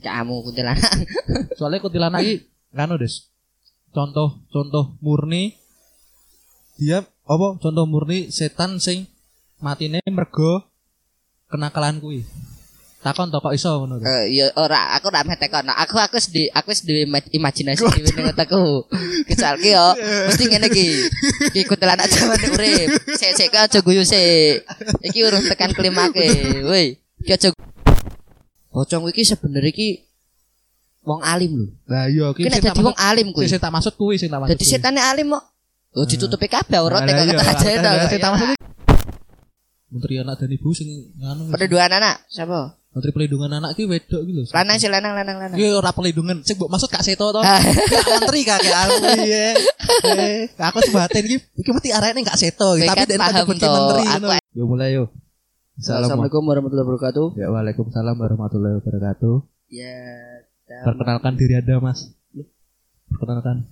Kamu kuntilanak. Soalnya kuntilanak iki nganu Des. Contoh contoh murni dia apa contoh murni setan sing matine mergo kenakalan kuwi. Takon to kok iso ngono. to? Eh ya ora aku ora meh tekon. Aku aku di aku wis duwe ima- imajinasi dhewe ning otakku. Kecuali yo mesti ngene iki. Iki kuntilanak jaman urip. Sik sik aja guyu sik. Iki urung tekan klimake. Woi, iki aja Pocong iki sebenarnya iki wong alim lho. Lah iya iki sing tak dadi wong alim kuwi. sing tak maksud kuwi sing tak maksud. Dadi setane alim kok. Oh ditutupi kabeh kok iya, kata aja to. sing tak maksud iki- Menteri anak dan ibu sing nganu. Dua anak siapa? Menteri pelindungan anak ki wedok ki lho. Lanang sih lanang lanang lanang. Ki ora pelindungan. Sing mbok maksud Kak Seto to. Ah. Kak menteri kakek aku iya. Eh, aku sebatin iki iki mesti arene Kak Seto tapi kan toh, menteri aku-. Yo mulai yo. Assalamualaikum. warahmatullahi wabarakatuh. Ya waalaikumsalam warahmatullahi wabarakatuh. Ya, dan- Perkenalkan diri Anda, Mas. Perkenalkan.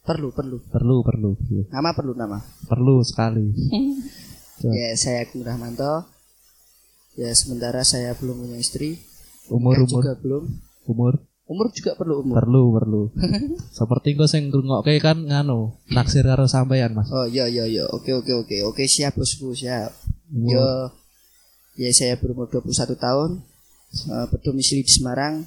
perlu perlu. Perlu, perlu, perlu. Nama perlu nama. Perlu sekali. Ya. Ya, saya Agung Rahmanto. Ya, sementara saya belum punya istri. Umur Nikah umur juga belum. umur Umur juga perlu umur. perlu perlu. Seperti kau sing ngrungokke kan nganu, naksir karo sampean, Mas. Oh, iya iya iya. Oke oke oke. Oke, siap bosku, siap. Umur- Yo. Ya, saya berumur 21 tahun. eh, berdomisili di Semarang.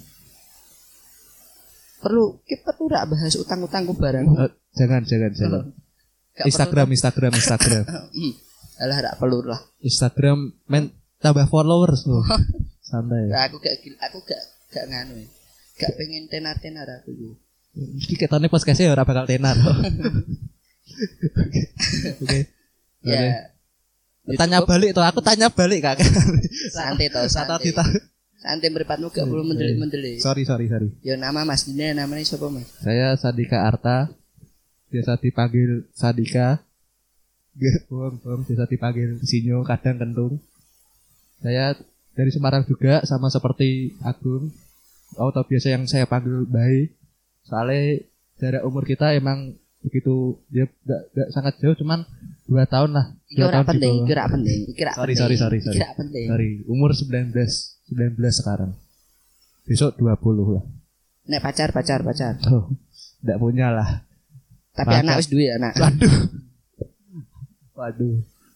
Perlu kita perlu rak bahas utang-utangku barang. Eh, jangan, jangan, jangan. Gak Instagram, Instagram, Instagram. perlu. Hmm. Alah rak perlu lah. Instagram men tambah followers loh. Santai. Nah, aku gak aku gak gak nganu ya. Gak pengen tenar-tenar aku yo. Iki ketone podcast ora bakal tenar. Oke. Oke. Ya. Tanya balik toh, aku tanya balik Kak. santai Kata santai. Santai meripatmu gak perlu mendelik-mendelik. Sorry, sorry, sorry. Ya nama Mas ini namanya siapa Mas? Saya Sadika Arta. Biasa dipanggil Sadika. Bohong, bohong. Biasa dipanggil Sinyo, kadang kentung. Saya dari Semarang juga, sama seperti Agung. Atau biasa yang saya panggil Bayi. Soalnya jarak umur kita emang begitu ya gak, gak sangat jauh cuman dua tahun lah Iki dua ora tahun penting, ora penting, iki ora Sorry, penting. sorry, sorry, sorry. Iki ora penting. sorry umur 19 19 sekarang besok 20 lah Nek pacar pacar pacar. oh tidak punya lah Tapi Pacar. anak wis duwe anak. waduh waduh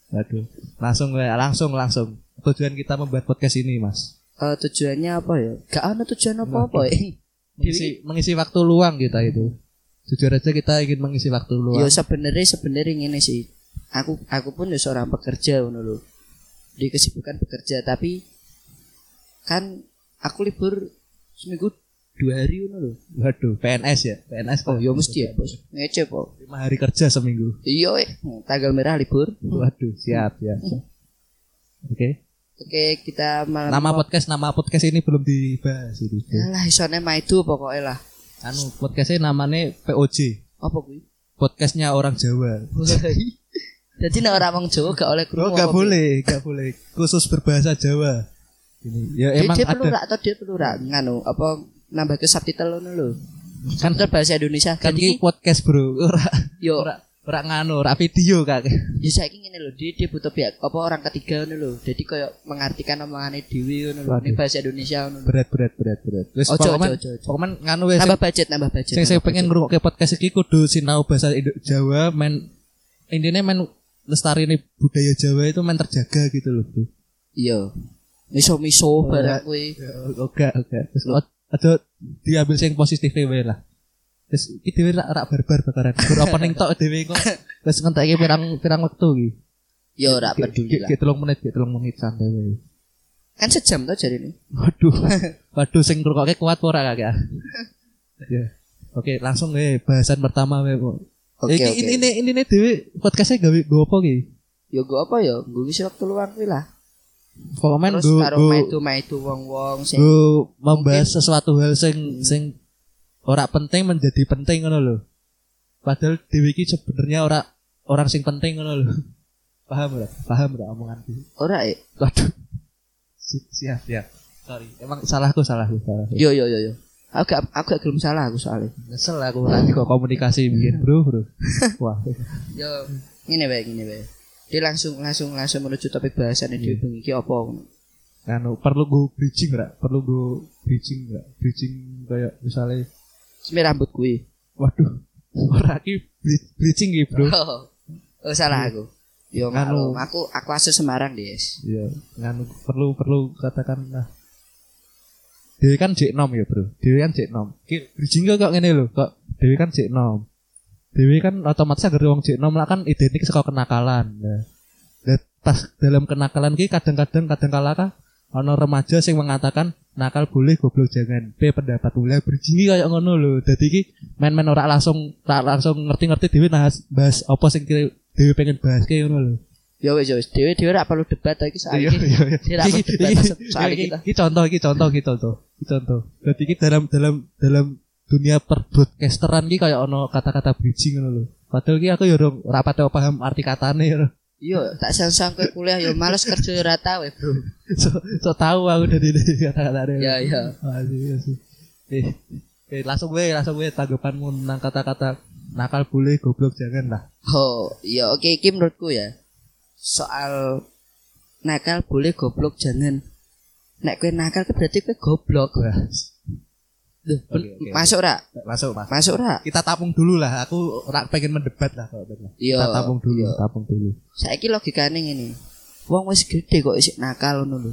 waduh langsung ya langsung langsung tujuan kita membuat podcast ini mas Eh, tujuannya apa ya? Gak ada tujuan apa-apa ya. mengisi mengisi waktu luang kita itu jujur aja kita ingin mengisi waktu Ya luang sebenarnya sebenarnya ngene sih. Aku aku pun ya seorang pekerja ngono lho. Di kesibukan bekerja tapi kan aku libur seminggu dua hari ngono lho. waduh PNS ya PNS Oh ya mesti ya bos. Ngece po. lima hari kerja seminggu Iya eh. Tanggal merah libur. waduh siap ya oke Oke kita malam nama podcast nama podcast ini belum dibahas ini Alah isone maidu pokoknya lah. anu podcastnya namanya POJ Apa kuwi? podcastnya orang Jawa Jadi nek ora wong Jawa gak oleh Oh, krungu. gak boleh, gak boleh. Khusus berbahasa Jawa. Ini ya Dia, emang dia perlu ada. rak atau dia perlu rak nganu apa nambah ke subtitle ngono lho. Kan bahasa Indonesia. kan iki podcast, Bro. Ora yo ora ora nganu, ora video kak. ya saiki ngene lho, dia, dia butuh pihak apa orang ketiga ngono lho. Jadi koyo mengartikan omongane dhewe ngono lho. Ini bahasa Indonesia ngono. Berat berat berat berat. Wis ojo. pokoknya nganu wis Nambah budget, nambah budget. sing saya pengen budget. ngrungokke podcast iki kudu sinau bahasa Jawa men intinya men lestari budaya Jawa itu men terjaga gitu loh, Bro. Iya. Miso-miso barang kuwi. Ya, Oke, oke. Terus ada diambil sing positif wae lah. Terus iki dhewe rak rak barbar bakaran. Gur opening tok dhewe kok. Wis ngentekke pirang pirang wektu iki. Ya ora peduli lah. Ki 3 menit, ki 3 menit santai wae. Kan sejam tuh jadi ini. Waduh. Waduh sing ngrungokke kuat apa ora kakek? Ya. Oke, langsung wae bahasan pertama wae. kok. Oke Iki oke. ini ini ini dhewe podcastnya gawe go apa ki? Ya gue apa ya? Gue ngisi waktu luang kuwi lah. Pokoknya Terus go karo go maidu-maidu wong-wong sing go membahas sesuatu hal sing sing ora penting menjadi penting ngono lho. Padahal dhewe iki sebenarnya ora orang sing penting ngono lho. Paham ora? Paham ora omonganku? ora ya. Waduh. Si- Siap, siap. Sorry, emang salahku, salahku, salahku. Yo yo yo yo. Aku gak aku gak gelem salah aku soalnya. Nyesel aku tadi kok komunikasi bikin bro, bro. Wah, Yo ngene wae ngene wae. Dia langsung langsung langsung menuju topik bahasan yang Iya. diubung iki apa ngono. anu perlu go bridging ora? Perlu go bridging enggak? Bridging kayak misalnya Semi rambut kuwi. waduh ora ki bri- bridging ki, Bro. Oh, oh salah aku. Yo Anu. maklum, aku aku asu Semarang, Des. Iya, nganu perlu perlu katakan nah. Dewi kan jek nom ya, Bro. Dewi kan jek nom. Bridging kok ngene lho, kok Dewi kan jek nom. Dewi kan otomatis agar wong jek nom lah kan identik saka kenakalan. Nah, dan pas dalam kenakalan ki kadang-kadang kadang kala kah ana remaja sing mengatakan nakal boleh goblok jangan. P pendapat bridging ki kayak ngono lho. Dadi ki main-main ora langsung ora langsung ngerti-ngerti Dewi bahas bahas apa sing Dewi pengen bahas kayak ngono lho. Ya wis ya wis, dhewe dhewe rak perlu debat iki soal Iya, iki. iya, iya. Iki- iki- iki- iki contoh, iki contoh, iki contoh, iki contoh. Berarti iki dalam dalam dalam dunia perbroadcasteran ki kayak ono kata-kata bridging ngono lho. Padahal ki aku ya ora ora pate paham arti katane ya. Iya, tak sang kowe kuliah yo males kerja yo ora tau, eh, Bro. So, so tahu aku dari dari kata-katane. Ya ya. Asik, asik. Eh, eh langsung gue, langsung gue tanggapanmu tentang kata-kata nakal boleh, goblok jangan lah. Oh, ya oke iki menurutku ya. Soal nakal boleh goblok jangan. Nek kowe nakal kan berarti kowe goblok. Duh, ben- oke, masuk ora? masuk mas. Masuk ora? Kita tapung dulu lah. Aku ora pengen mendebat lah kalau. Iya. Kita tapung dulu, iya. tapung dulu. Saiki logikane ngene. Wong wis gede kok isih nakal ngono lho.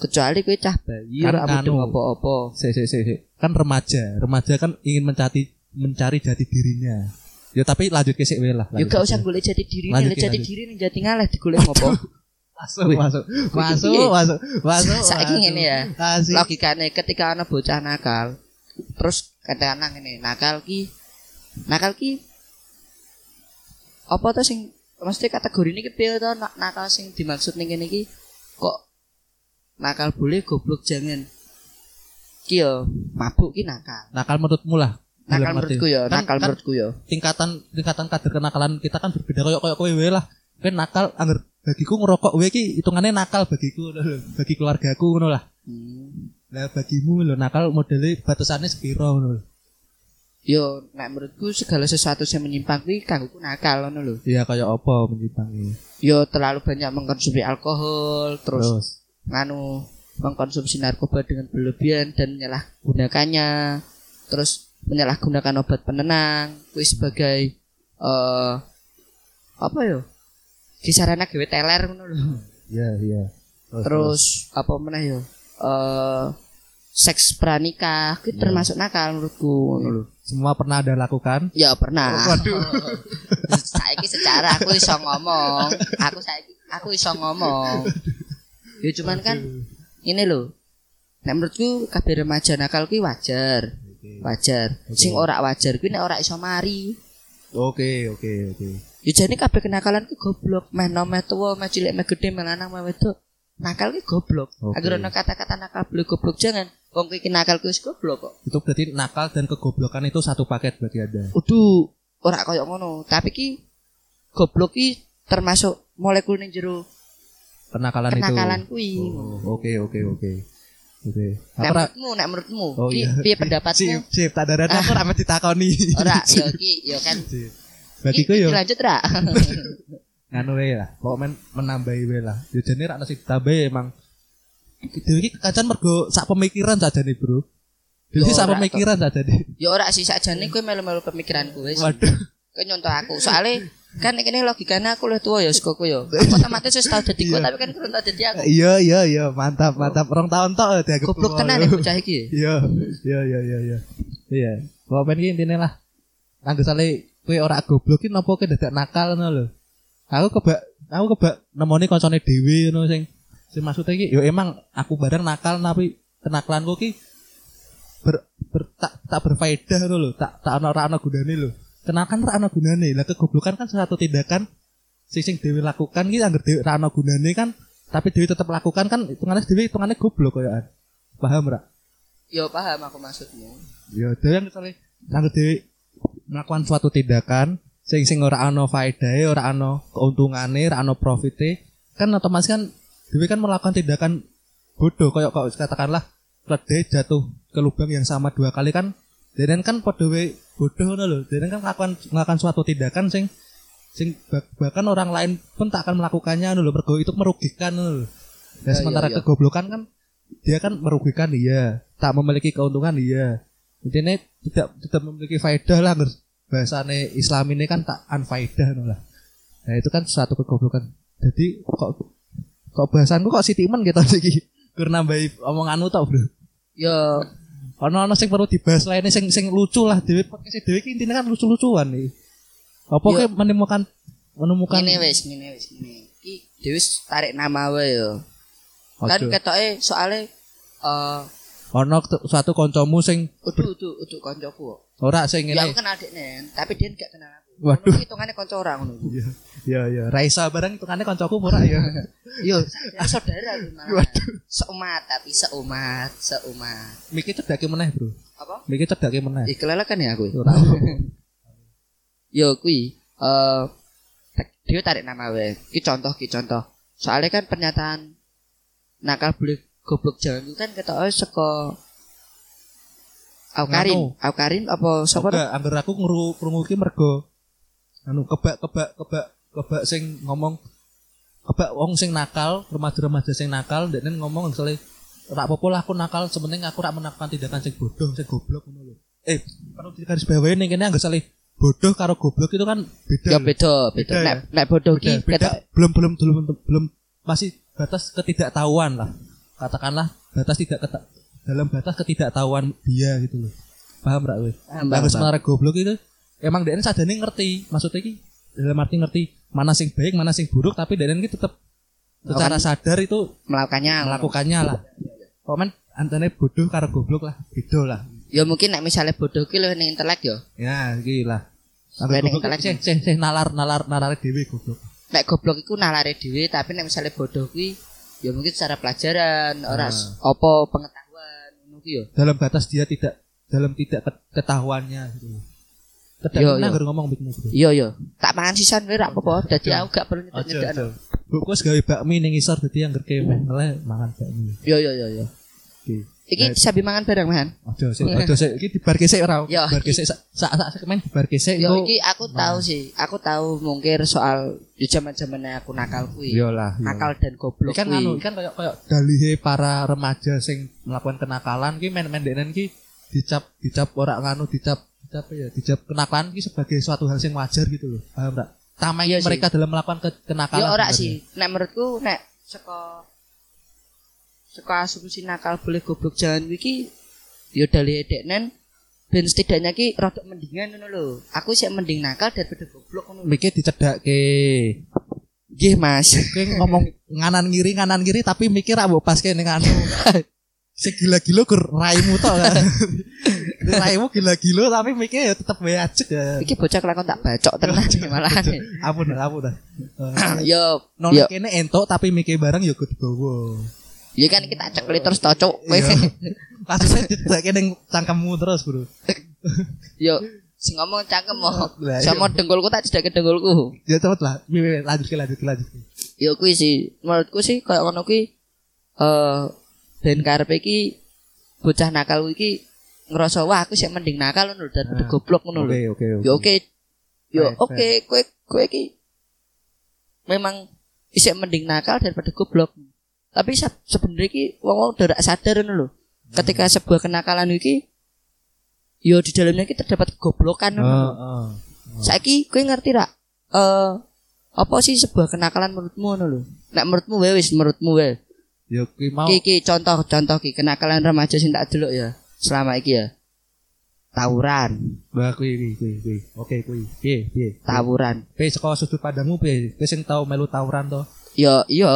Kecuali kowe cah bayi Kan ora anu. apa-apa. Si, si, si, si. Kan remaja, remaja kan ingin mencari mencari jati dirinya. Ya tapi lanjut ke sik lah. Ya gak ke usah golek jati diri, Lanjut, jati lanjut. diri ning jati ngaleh digolek ngopo? Masuk, masuk, masuk, masuk, masuk. Saiki ngene ya. Asik. Logikane ketika ana bocah nakal, terus kadang-kadang ngene, nakal ki nakal ki apa tuh sing mesti kategori ini piye to nak- nakal sing dimaksud ning kene iki kok nakal boleh goblok jangan. Ki yo mabuk ki nakal. Nakal menurutmu lah. Nakal menurutku ya, Kan- nakal kan menurutku ya. tingkatan tingkatan kadar kenakalan kita kan berbeda kayak kayak kowe lah. Kan nakal angger bagiku ngerokok wae ki hitungannya nakal bagiku bagi keluargaku ngono lah. Hmm. Lah bagimu lho nakal modelnya batasannya sepiro ngono. Yo, nek menurutku segala sesuatu yang menyimpang kuwi kanggoku nakal ngono lho. Iya kayak apa menyimpangi. Yo terlalu banyak mengkonsumsi alkohol, terus Terus nganu mengkonsumsi narkoba dengan berlebihan dan menyalahgunakannya, terus menyalahgunakan obat penenang, kuwi sebagai eh apa yo? Kisaran gawe teler ngono lho. iya iya. Terus apa meneh yo? Eh seks pranikah itu Iya. termasuk nakal menurutku ngono lho. semua pernah ada lakukan. Ya pernah. Waduh. saiki secara aku iso ngomong. Aku saiki aku iso ngomong. Ya cuman kan ini loh. Nek menurutku kabeh remaja nakal kuwi wajar. Wajar. Sing ora wajar kuwi nek ora iso mari. Oke oke oke. Ya jane kabeh kenakalan ku goblok. Meh nom meh tuwa, meh cilik meh gedhe, meh lanang meh wedok. Nakal ki goblok. Oke. Agar ana kata-kata nakal boleh goblok jangan. Wong kuwi ki nakal kuwi wis goblok kok. Itu berarti nakal dan kegoblokan itu satu paket berarti ada. Udu ora koyo ngono, tapi ki goblok ki termasuk molekul ning jero Kenakalan, kenakalan itu. kuwi. Oh, Oke oke oke. Oke. Nek menurutmu, nek menurutmu, Oh, iya. piye pendapatmu? sip sip tak ada aku ora mesti ditakoni. Ora, yo ki, yo kan. Sip. Bagiku Iki yo Lanjut ra? nganu wae lah. Kok men menambahi wae lah. Yo jane ra sing ditambahi emang. Dewe iki kacan mergo sak pemikiran sajane, Bro. Dewe Yo, sak pemikiran sajane. Yo ora sih sakjane kowe melu-melu pemikiranku wis. Waduh. Kowe nyontoh aku. Soale kan ini logikane aku luwih tuwa ya yo. Aku otomatis wis tau dadi kowe tapi kan kurang tau dadi aku. Iya iya iya, mantap mantap. Rong tahun tok dianggap Goblok tua, tenan yo. ya bocah iki. Iya, iya, iya, iya, iya. Iya. Bawa main ki intine lah. Nang sale kowe ora goblok ki napa kowe dadak nakal ngono lho. Aku kebak aku kebak nemoni kancane dhewe ngono sing sing maksudnya ki yo emang aku bareng nakal tapi kenakalanku ki ber, ber tak tak berfaedah ngono lho. Tak tak ana ora ana gunane lho. Kenakan ora ana gunane. Lah kegoblokan kan satu tindakan sing sing dhewe lakukan ki anggar dhewe ora ana gunane kan tapi dhewe tetep lakukan kan hitungannya dhewe hitungannya goblok koyokan. Paham ora? Yo paham aku maksudmu. Ya, dhewe misalnya nang dhewe melakukan suatu tindakan sing sing ora ana faedahe, ora ana keuntungane, ora ana profite, kan otomatis kan dhewe kan melakukan tindakan bodoh kayak kok katakanlah ledhe jatuh ke lubang yang sama dua kali kan dan kan padha wae bodoh ngono lho. Dan kan melakukan melakukan suatu tindakan sing sing bah- bahkan orang lain pun tak akan melakukannya lho mergo itu merugikan lho. Dan Ya, sementara ya, ya. kegoblokan kan dia kan merugikan iya, tak memiliki keuntungan iya. Intinya tidak tidak memiliki faedah lah bahasane Islam ini kan tak anfaedah no lah. Nah itu kan suatu kegoblokan. Jadi kok kok bahasanku kok Siti Men gitu iki. Kur nambahi omonganmu tau, Bro. Yo Ono ono sing perlu dibahas lainnya sing sing lucu lah dhewe podcast dhewe iki intine kan lucu-lucuan nih. Apa ke menemukan menemukan wis ngene wis ngene. Iki dhewe wis tarik nama wae yo. Kan Ojo. ketoke soalnya eh ono suatu kancamu sing udu udu udu koncoku. kok. ora sing Ya ngene. aku kenal dekne, tapi dia gak kenal aku. Waduh. Hitungane kanca ora ngono. Iya, iya, iya. Raisa barang hitungane kancaku ora ya. Yo, ya saudara aku malah. Seumat tapi seumat, seumat. Miki cedake meneh, Bro. Apa? Miki cedake meneh. Ih kelelekan ya aku. Ora. Yo kuwi eh dia tarik nama wae. Ki contoh ki contoh. Soalnya kan pernyataan nakal boleh goblok jalan itu kan ketoke saka Aukarin, Nganu. Aukarin apa sapa? Enggak, angger aku ngru krungu iki mergo anu kebak kebak kebak kebak sing ngomong kebak wong sing nakal, remaja-remaja sing nakal, ndekne ngomong misalnya ora apa-apa lah aku nakal, sementing aku ora melakukan tindakan sing bodoh, sing goblok ngono lho. Eh, perlu digaris bawahi ning kene anggo saleh bodoh karo goblok itu kan beda. Ya beda, beda. Beda ya? Nek nek bodoh beda, ki belum belum belum belum masih batas ketidaktahuan lah katakanlah batas tidak keta- dalam batas ketidaktahuan dia gitu loh. Paham gak weh paham, sementara goblok itu emang dia sadane ngerti maksudnya ki dalam arti ngerti mana sing baik mana sing buruk tapi dia ini tetap secara sadar itu melakukannya. melakukannya lah. Komen antara bodoh karo goblok lah beda lah. Ya mungkin nek misalnya bodoh ki ning intelek ya. ya gila Sebenarnya goblok intelek. sih sih sih nalar nalar nalar dewi goblok. Nek goblok iku nalare dhewe, tapi nek misalnya bodoh kuwi ya mungkin secara pelajaran, ora Ah. s- apa pengetahuan ya. dalam batas dia tidak dalam tidak ket- ketahuannya gitu. Tidak Yo, yo. ngomong mikmu bro. Iya iya. Tak mangan sisan wae ra apa-apa. Dadi aku gak perlu Ojo nyedek-nyedek. ojo. Buku gawe bakmi ning isor dadi angger kemeh ngeleh mangan bakmi. Iya iya iya iya. Oke. Iki sabi mangan bareng man. Ojo sik ojo sik iki dibarke sik ora. Yo. Dibarke sik sak sak sak sekemen dibarke sik Yo iki aku tahu sih. Aku tahu mungkin soal di zaman-zamannya aku nakal kuwi. Yo lah. yo. Nakal dan goblok Iki kan anu kuwi. kan kayak kayak dalihe para remaja sing melakukan kenakalan ki men-men deknen ki dicap dicap ora nganu dicap dicap ya dicap kenakalan ki sebagai suatu hal sing wajar gitu loh. Paham tak? Tamai Iya sih. mereka dalam melakukan ke- kenakalan. Ya ora sebenarnya. sih. Nek menurutku nek saka saka asumsi nakal boleh goblok jangan iki ya dari deknen ben setidaknya ki rada mendingan ngono lho. Aku sih mending nakal daripada goblok ngono. lho. Mikir dicedake. Nggih, Mas. Oke ngomong nganan kiri nganan kiri tapi mikir mbok pas kene anu. Segila-gila gur raimu tok kan. raimu gila-gila tapi mikir ya tetep wae ajek ya. Iki bocah kelakon tak bacok tenan malah. Ampun ampun dah. Yo, Nolak kene entuk tapi mikir barang ya kudu. Ya kan kita cekli terus tocok kowe. Iya. Kasusnya didake ning cangkemmu terus, Bro. Yo, sing ngomong cangkem mau. Lah, iya. Sama dengkulku tak jedake dengkulku. Ya cepet lah. Lanjut ke lanjut ke lanjut. ke. Yo kuwi sih, menurutku sih kayak ngono kuwi eh ben karepe iki bocah nakal iki ngerasa wah aku sih mending nakal ngono daripada Ah, goblok ngono lho. Oke oke. Yo oke. Yo oke, kowe kowe iki memang isih mending nakal daripada goblok. Tapi se- sebenarnya iki wong-wong rak sadar ngono lho. Ketika sebuah kenakalan iki yo di dalamnya iki terdapat kegoblokan ngono. lho. Heeh. Saiki kowe ngerti rak? Eh apa sih sebuah kenakalan menurutmu ngono lho? Nek menurutmu wae wis menurutmu wae. Ya kuwi mau Ki ki contoh contoh ki kenakalan remaja sing tak delok ya selama iki ya. Tawuran, Wah kuwi kuwi kuwi kuwi. Oke kuwi. Piye piye. tawuran. Piye saka sudut pandangmu piye? Kowe sing tau melu tawuran to? Yo yo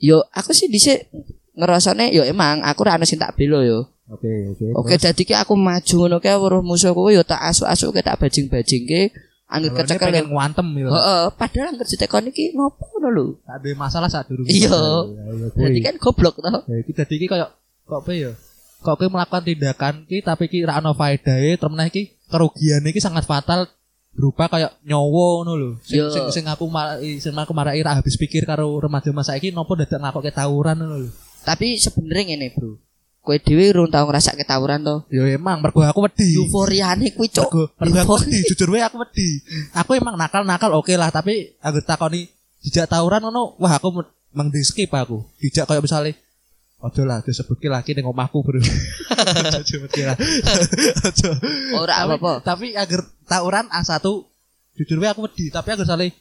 yo aku sih dhisik ngerasane yo emang aku ra ono sing tak belo yo. Oke oke. Oke dadi ki aku maju ngono kae weruh musuhku yo tak asuk-asuke tak bajing-bajingke ini kecekel. pengen ngantem ya. Heeh, padahal angger ditekoni iki nopo ngono lho. Tak ada masalah saat durung. Iya. Iya Dadi kan goblok to. Ya iki dadi iki koyo kok apa ya? Kok kowe melakukan tindakan ki tapi ki ra ono faedahe terus iki kerugian iki sangat fatal berupa kayak nyawa ngono lho. Sing, Yo. sing, sing aku marai sing aku marai ra habis pikir karo remaja masa iki nopo dadak ngakoke tawuran ngono lho. Tapi sebenarnya ngene, Bro. Kowe dhewe urung tau ngrasake tawuran to. Ya emang mergo aku wedi. Euforiane kuwi cuk. Mergo mergo aku wedi, jujur wae aku wedi. Aku emang nakal-nakal oke lah, tapi anggere takoni dijak tawuran ngono, wah aku di skip aku. Dijak kayak misalnya Ojo lah, disebutke lagi ning omahku, Bro. Ojo disebutke lah. Ojo. Ora apa-apa. Tapi agar tawuran A1 jujur wae aku wedi, tapi agar sale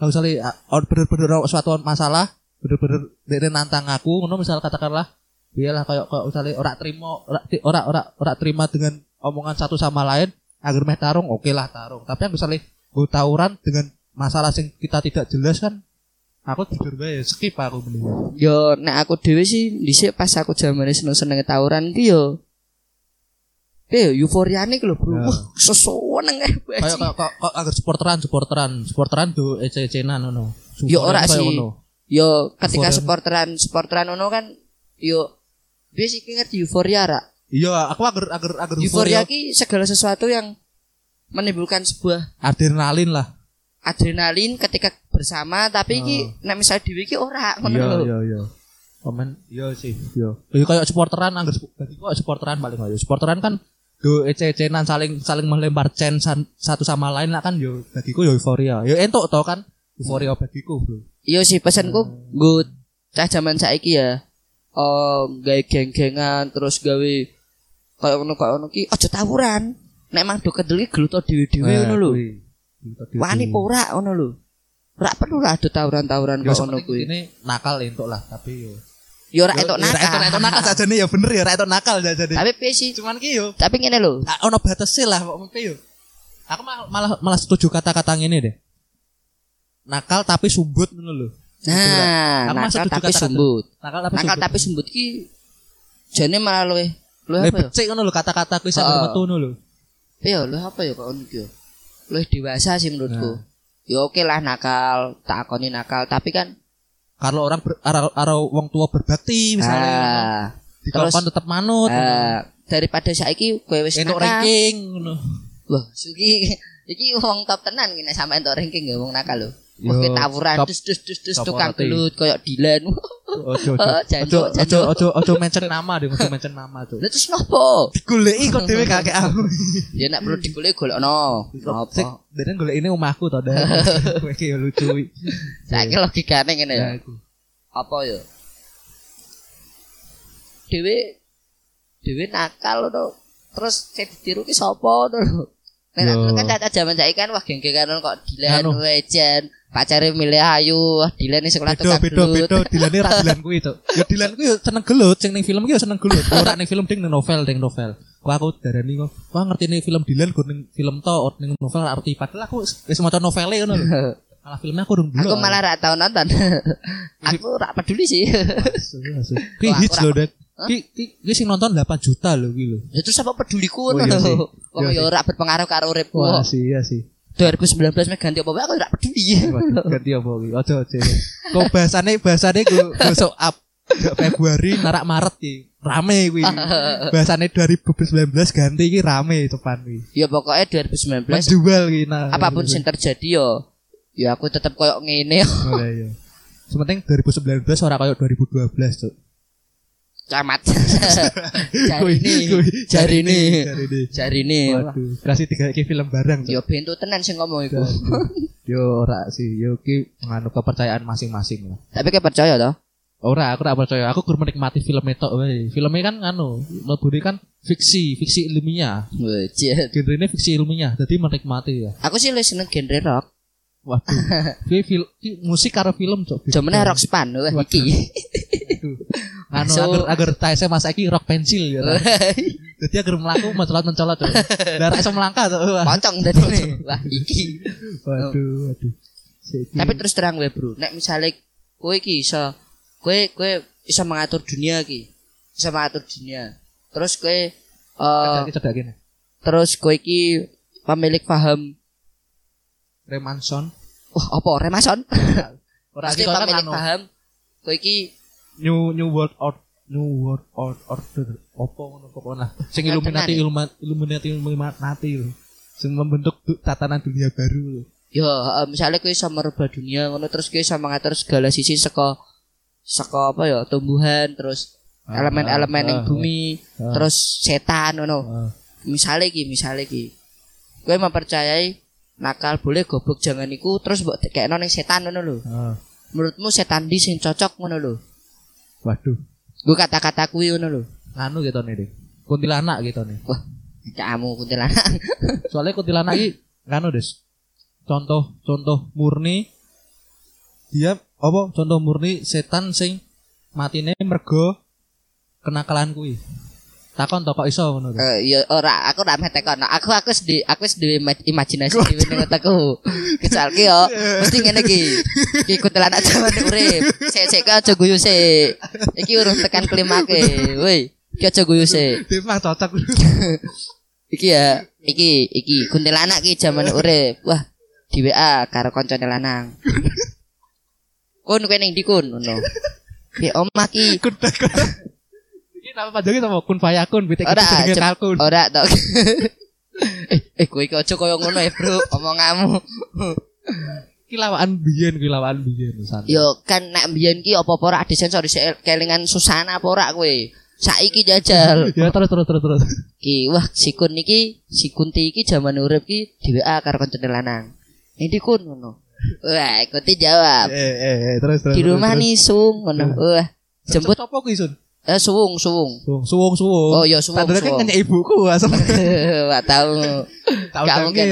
aku sale ah, bener-bener suatu masalah, bener-bener dene nantang aku, ngono misal katakanlah iyalah kayak kayak misalnya ora terima ora ti- ora ora ora terima dengan omongan satu sama lain agar meh tarung oke lah tarung tapi yang misalnya gue tawuran dengan masalah yang kita tidak jelas kan aku jujur wae skip aku mending Yo nek aku dhewe sih dhisik pas aku zamane seneng-seneng tawuran ki yo Eh, euforiane ki lho, Bro. Ya. Wah, sesuweneng eh. kayak kayak kayak kayak agar supporteran supporteran supporteran tuh ece-ecenan ngono Yo, ora sih. Yo ketika Euforia. supporteran supporteran ono kan yo wis iki ngerti euforia ra. iya aku agar agar agar Euforia euforia ki segala sesuatu yang menimbulkan sebuah adrenalin lah adrenalin ketika bersama tapi iki nek misal dhewe ki ora ngono iya lho. iya iya. Komen. Iya sih. Iya. Iya kayak supporteran agar bagi kok supporteran paling ayo supporteran kan do ece-ecenan saling saling melempar cen san- satu sama lain lah kan yo bagiku yo euforia. Yo entuk to kan euforia bagiku bro. Iya sih pesanku nggo cah zaman saiki ya. Oh, gawe geng-gengan terus gawe kayak ngono kayak ngono ki aja tawuran. Nek emang do kedel ki geluto dhewe-dhewe ngono lho. Wani apa ora ngono lho. Ora perlu lah ado tawuran-tawuran yo kok ngono kuwi. ini nakal entuk lah tapi yo Ya ora Yo, entuk yo, nakal. Ra entuk nakal sajane ya bener ya ra entuk nakal sajane. Tapi piye sih? Cuman ki yo Tapi ngene lho. ono batese lah kok mimpi yo. Aku malah malah, malah setuju kata-kata ngene deh. Nakal tapi sumbut ngono lho. Nah, Aku masuk nakal tapi sumbut. Nakal tapi Nakal sumbut. tapi sumbut ki jane malah luwe luwe apa ya? becik ngono lho kata-kata kuwi sak Heeh. metu ngono lho. Iya, luwe apa ya kok ngono Luwe dewasa sih menurutku. Nah. Ya oke lah nakal, tak akoni nakal, tapi kan Kalau orang ber, ara, ara wong tua berbakti misalnya ah, dikongkon tetep manut. ah, daripada saiki kowe wis nakal. ranking ngono. Wah, suki iki wong top tenan nek sampe entuk ranking ya wong nakal lho. Wah, tawuran dus dus dus dus tukang gelut koyo Dilan. Ojo ojo. Ojo ojo ojo mention nama deh, ojo mention nama tuh. Lah terus nopo? Digoleki kok dhewe kakek aku. Ya nek perlu digolek golekno. Nopo? dene golek ini omahku to, Dek. Kowe iki yo lucu. Saiki logikane ngene ya. Ya. Apa ya? Dewe Dewe nakal to. Terus sing ditiru ki sapa to lho. Nek Yo. kan caca jaman saiki kan wah geng-gengan kok Dilan Anu. wejen, pacare milih ayu, wah Dilan di sekolah Beda tukang beda gelut. beda dilane ra dilan kuwi to. Ya dilan kuwi seneng gelut, sing ning film ki yo seneng gelut. Ora ning film ding ning novel ding novel. Kok aku darani kok, wah ngerti nih film Dilan go ning film to, ning novel ra arti. Padahal aku wis maca novele ngono lho. Malah filmnya aku urung Aku malah ra tau nonton. aku ra peduli sih. Aku hits lho, Dek. Ki ki ki sing nonton 8 juta lho ki lho. Ya terus apa peduliku Oh, ngono iya sih. lho. Wong Iya ya ora berpengaruh karo uripku. Wah, sih iya sih. 2019 mek ganti apa wae aku ora peduli. Ganti apa ki? Ojo ojo. Kok bahasane bahasane go besok up Februari narak Maret ki. Rame kuwi. Bahasane 2019 ganti ki rame depan kuwi. ya pokoknya 2019 Menjual ki nah. apa pun sing terjadi yo ya aku tetap koyok ngene Oh, iya. Sementing 2019 ora kayak 2012, Cuk. Camat jari ini jari ini Jari ini. ini kasih tiga iki film bareng. Yo bentuk tenan sing ngomong iku Yo ora sih, yo ki nganu kepercayaan masing-masing lah. tapi kayak percaya toh Ora, aku ora percaya. Aku kurang menikmati film itu. Filmnya kan anu, lebih kan fiksi, fiksi ilmiah. Wajit. Genrenya fiksi ilmiah, jadi menikmati ya. aku sih lu seneng genre rock Waduh. Ki fil ki musik karo film cok. Jamannya rock span wah iki Anu agar agar saya masa iki rock pensil ya. Jadi agar melaku mencolot-mencolot. Darah iso melangkah pocong tadi nih wah iki. Waduh, waduh. Tapi terus terang gue bro. Nek misalnya kowe iki iso kowe kowe iso mengatur dunia ki iso mengatur dunia. Terus kowe eh Cedak- cedak gini. terus kowe iki pemilik paham. Remanson. wah apa? Remason Ora iki kan pemilik anu, paham. Kowe iki New New World Order New World Or- Order apa ngono pokoknya lah. Sing Kan Illuminati Illuminati Illuminati lho. Sing membentuk tatanan dunia baru lho. ya misalnya kowe iso merubah dunia ngono terus kowe iso mengatur segala sisi saka saka apa ya tumbuhan terus Ah, elemen-elemen yang ah, bumi ah. terus setan ngono misalnya ki misalnya ki kowe mempercayai nakal boleh goblok jangan iku terus mbok kekno ning setan ngono lho menurutmu setan di sing cocok ngono lho Waduh, gue kata-kata kuwi ngono lho anu gitu nih, Dik. Kuntilanak gitu nih. wah kamu kuntilanak Soalnya kuntilanak iki anu, Des. Contoh contoh murni dia apa contoh murni setan sing matine mergo kenakalan kuwi. Takon to kok iso ngono. Eh, ya ora aku ora meh tekono. Aku aku wis di aku wis duwe ima- imajinasi dhewe ning otakku. Ki yo mesti ngene iki. Iki kuntilanak jaman urip. Sik sik ki aja guyu sik. Iki urung tekan klimake. Woi, iki aja guyu sik. Memang cocok. Iki ya, iki iki kuntilanak ki jaman urip. Wah, di WA karo kancane lanang. Kun kowe ning ndi kun ngono. Ki omah ki Kun nama panjangnya sama kun fayakun, bitek Ora, itu jenenge kalkun. Ora tok. eh, eh kowe iki aja kaya ngono ya, Bro. Omonganmu. Iki lawakan biyen, iki lawakan biyen. santai. Yo kan nek mbiyen ki apa-apa sensor di kelingan susana apa kowe. Saiki jajal. Ya terus terus terus terus. Ki wah sikun niki si Kunti iki jaman urip ki di WA karo kancane lanang. Ini kun ngono. Wah, Kunti jawab. Eh eh eh terus terus. Di rumah nih sung ngono. Wah, jemput apa kuwi, Sun? Eh suwung suwung. Suwung suwung. suwung. Oh, ya, suwung, Tandanya kan suwung. nanya ibuku asem. Wah tahu. Tahu Gak tahu mungkin.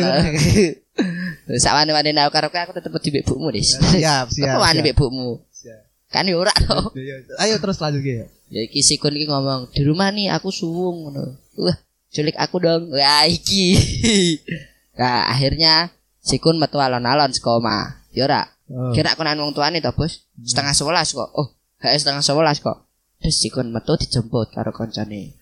Sawane wani aku karo aku tetep di mbekmu, Dis. Siap siap. Apa wani? Siap. Kan ora to. Ya, ya. Ayo terus lanjut ya. Ya iki sikun iki ngomong, "Di rumah nih aku suwung ngono." Wah, culik aku dong. Wah, iki. Nah, akhirnya sikun metu alon-alon saka omah. Ya ora. Oh. Kira aku nang wong tuane to, Bos. Setengah sebelas kok. Oh, gak setengah sebelas kok. Terus sikun metu dijemput karo koncone.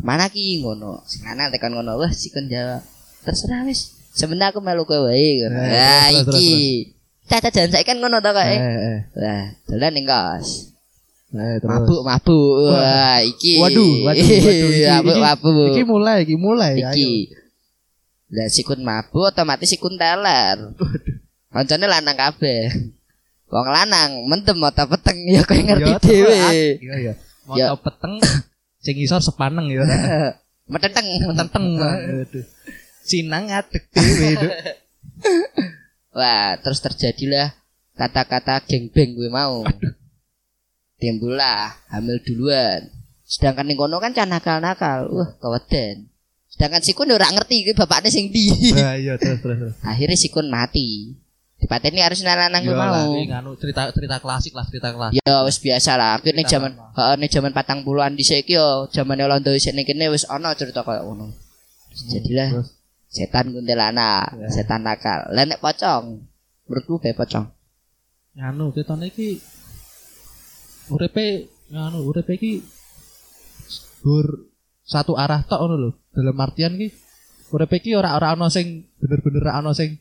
Mana ki ngono? Sing lanang tekan ngono. Wah, sikun jawab. Terserah wis. Sebenarnya aku melu kowe wae ngono. Nah, iki. Caca jan saiki kan ngono to. Eh eh. dolan ning kos. Eh terus. Mabuk, mabuk. Wah, iki. Waduh, waduh, waduh. Iki, mabuk, iki- mabuk. Iki mulai, iki mulai. Iki. Lah sikun mabuk otomatis sikun teler. Kancane lanang kabeh. Wong lanang mendem mata peteng ya kowe ngerti Ya, dhewe. Iya iya. Mau Ya. peteng sing isor sepaneng ya. Metenteng, Tenteng. Aduh. Sinang ngadeg dhewe. Duk. Wah, terus terjadilah kata-kata gengbeng gue mau. Timbullah hamil duluan. Sedangkan ning kono kan cah nakal-nakal. Wah, keweden. Sedangkan sikun ora ngerti iki bapakne sing ndi. Nah, iya terus terus. terus. Akhirnya sikun mati. Dipateni harus lanang gue Ya lah, mau. ini nganu cerita cerita klasik lah, cerita klasik. Ya wis biasa lah. Aku jaman normal. heeh ning jaman patang puluhan dhisik iki yo jamane Londo isih ning kene wis ana cerita kaya ngono. Jadilah Terus setan kuntilanak, Ya. setan nakal. Lah nek pocong, menurutku be pocong. nganu ketone iki uripe nganu uripe iki gur satu arah tok ngono lho. Dalam artian ki uripe iki ora ora ana sing bener-bener ora ana sing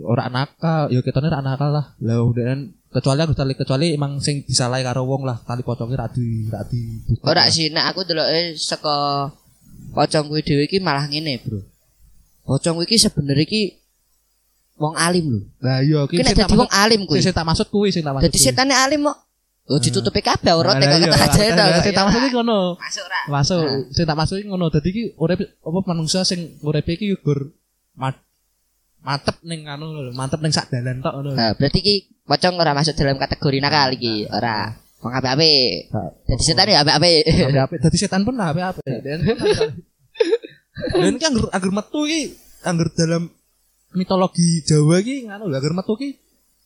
ora nakal, ya ketone ora nakal lah. Lah udahan kecuali aku kecuali kecuali emang sing disalahi karo wong lah tali pocongnya ra di ra di buka. Ora sih nek aku deloke saka pocong kuwi dhewe iki malah ngene, Bro. Pocong kuwi iki sebenarnya iki wong alim lho. Lah iya Ki ki nek dadi wong maksud alim kuwi. sing tak maksud kuwi sing tak maksud. Dadi setane alim kok. Oh ditutupi kabeh aurat Nah, kok iya, kata aja to. Sing tak maksud iki ngono. Masuk ra? Masuk, Nah. sing tak masuk iki ngono. Dadi iki urip apa manungsa sing urip iki gur mantep ning anu lho, mantep ning sak dalan tok ngono. Nah, berarti iki pocong ora masuk dalam kategori nakal iki, ora. Wong apik-apik. Dadi setan ya apik-apik. Apik-apik. Dadi setan pun apik-apik. Dan Dan iki anggur anggur metu iki anggur dalam mitologi Jawa iki nganu lho, anggur metu iki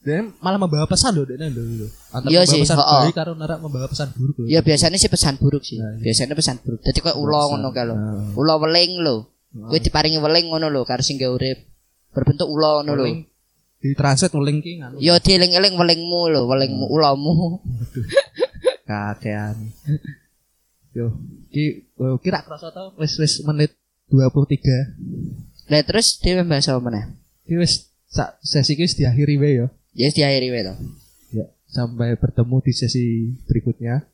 dan malah membawa pesan lho dene lho. Antara Iya sih, pesan heeh. baik karo narak membawa pesan buruk lho. Ya biasanya sih pesan buruk sih. Nah, iya. Biasanya pesan buruk. Dadi koyo ula ngono kae lho. Nah. Ula weling lho. Kowe diparingi weling ngono lho karo sing gawe urip. Berbentuk ula ngono lho. Di translate uling ki nganu. Ya dieling-eling welingmu lho, welingmu ulamu. kakean yo ki kira kerasa tau wis wis menit 23 Lah terus dhewe bahas apa meneh? ki wis sak sesi ki wis diakhiri wae yo Ya wis diakhiri wae to. ya sampai bertemu di sesi berikutnya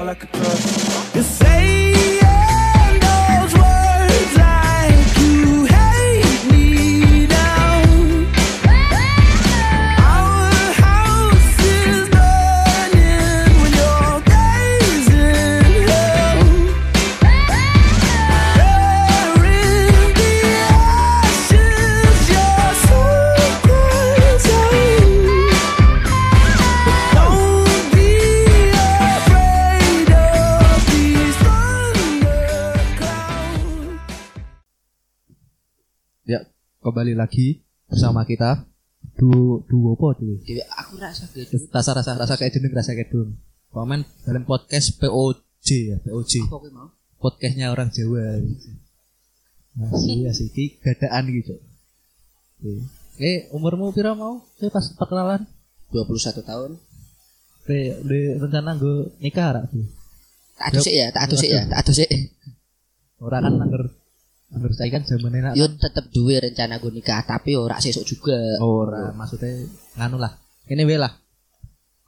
girl I could. You say. Lagi bersama kita. Du duo apa duo? Dewe aku rasa gitu. Rasa rasa rasa kayak jeneng rasa kayak dong. Komen dalam podcast POJ ya, POJ. Podcastnya orang Jawa. Masih ya sih, gadaan gitu. Oke. Eh, umurmu pira mau? Saya pas perkenalan. 21 tahun. Pe, de rencana gue nikah rak tuh. Tak adus ya, tak adus ya, tak adus Orang kan angger angger saya kan zaman enak. Yo tetep duwe rencana gue nikah, tapi ora sesuk juga. Ora, maksudnya nganu lah. Ini wae lah.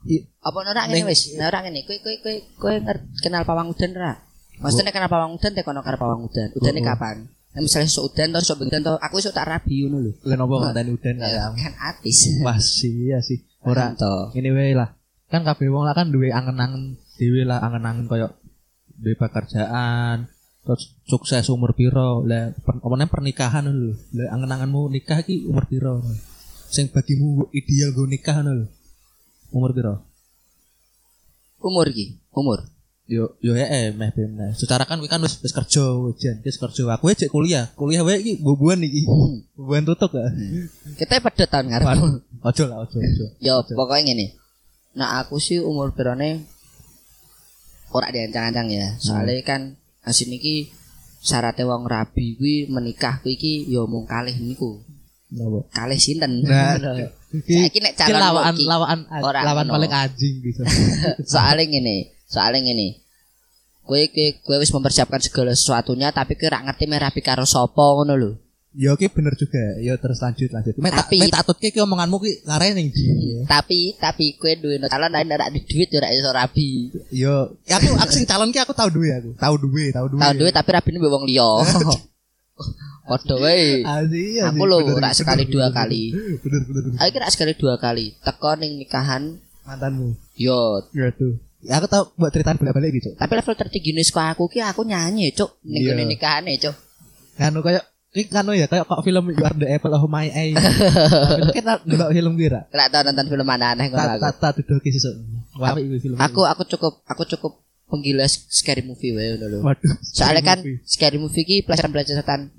I- Apa ora ngene wis? Nah ora ngene, kowe kowe kowe kowe nger- kenal pawang udan ora? Maksudnya kenal pawang udan tekono karo pawang udan. Udane Oh, oh. kapan? Nah, misalnya sok udan terus sok bendan to aku iso tak rabi ngono lho. Lah nopo ngandani udan Ya, kayak kan atis. Masih ya sih. Ora to. ini wae lah. Kan kabeh wong lah kan duwe angen-angen dhewe lah, angen-angen koyo duwe pekerjaan, terus sukses umur piro. Lah per, apa namanya pernikahan lho. Lah angen-angenmu nikah iki umur piro? Sing bagimu ideal go nikah lho. Umur piro? Umur iki, umur. Yo yo ya eh meh ben meh. Secara kan kowe kan wis wis kerja, jan wis kerja. Aku aja kuliah. Kuliah wae iki bubuan iki. Bubuan tutup ya. Kita pada tahun ngarep. Ojo lah, ojo, ojo. Yo pokoknya ngene. Nah aku sih umur berone ora diancang-ancang ya. Soalnya kan asin iki syaratnya wong rabi kuwi menikah kuwi iki yo mung kalih niku. Napa? Kalih sinten. Nah, Saiki nek calon lawan lawan lawan paling anjing gitu. soalnya ngene, soalnya ngene. Kowe kowe wis mempersiapkan segala sesuatunya tapi kowe ora ngerti meh rabi karo sapa ngono lho. Ya oke bener juga. Ya terus lanjut lanjut. Tapi- mek tak tutke ki omonganmu ki lare ning ndi. Tapi tapi kowe duwe calon lain ora di duit yo ora iso rabi. Yo aku aku sing calon ki aku tau duwe aku. Tau duwe, tau duwe. Tahu duit tapi rabine mbek wong liya. Padha wae. Asli, asli. Aku lho Bener, ora sekali dua kali. Bener bener. Aku kira sekali dua kali. Teko ning nikahan Mantanmu. yo Ya tuh. Ya aku tau buat ceritaan bolak-balik gitu. tapi level tertinggi nih aku ki aku nyanyi cuk ning Iya. gone nikahane cuk. Kanu kayak Ini kanu ya kayak kok film You Are the Apple of My Eye. Kita delok film kira. Ora tau nonton film mana aneh Tak aku. tak tak dudoki sesuk. Aku aku cukup aku cukup penggila scary movie wae ngono lho. Waduh. Soalnya kan scary movie ki pelajaran-pelajaran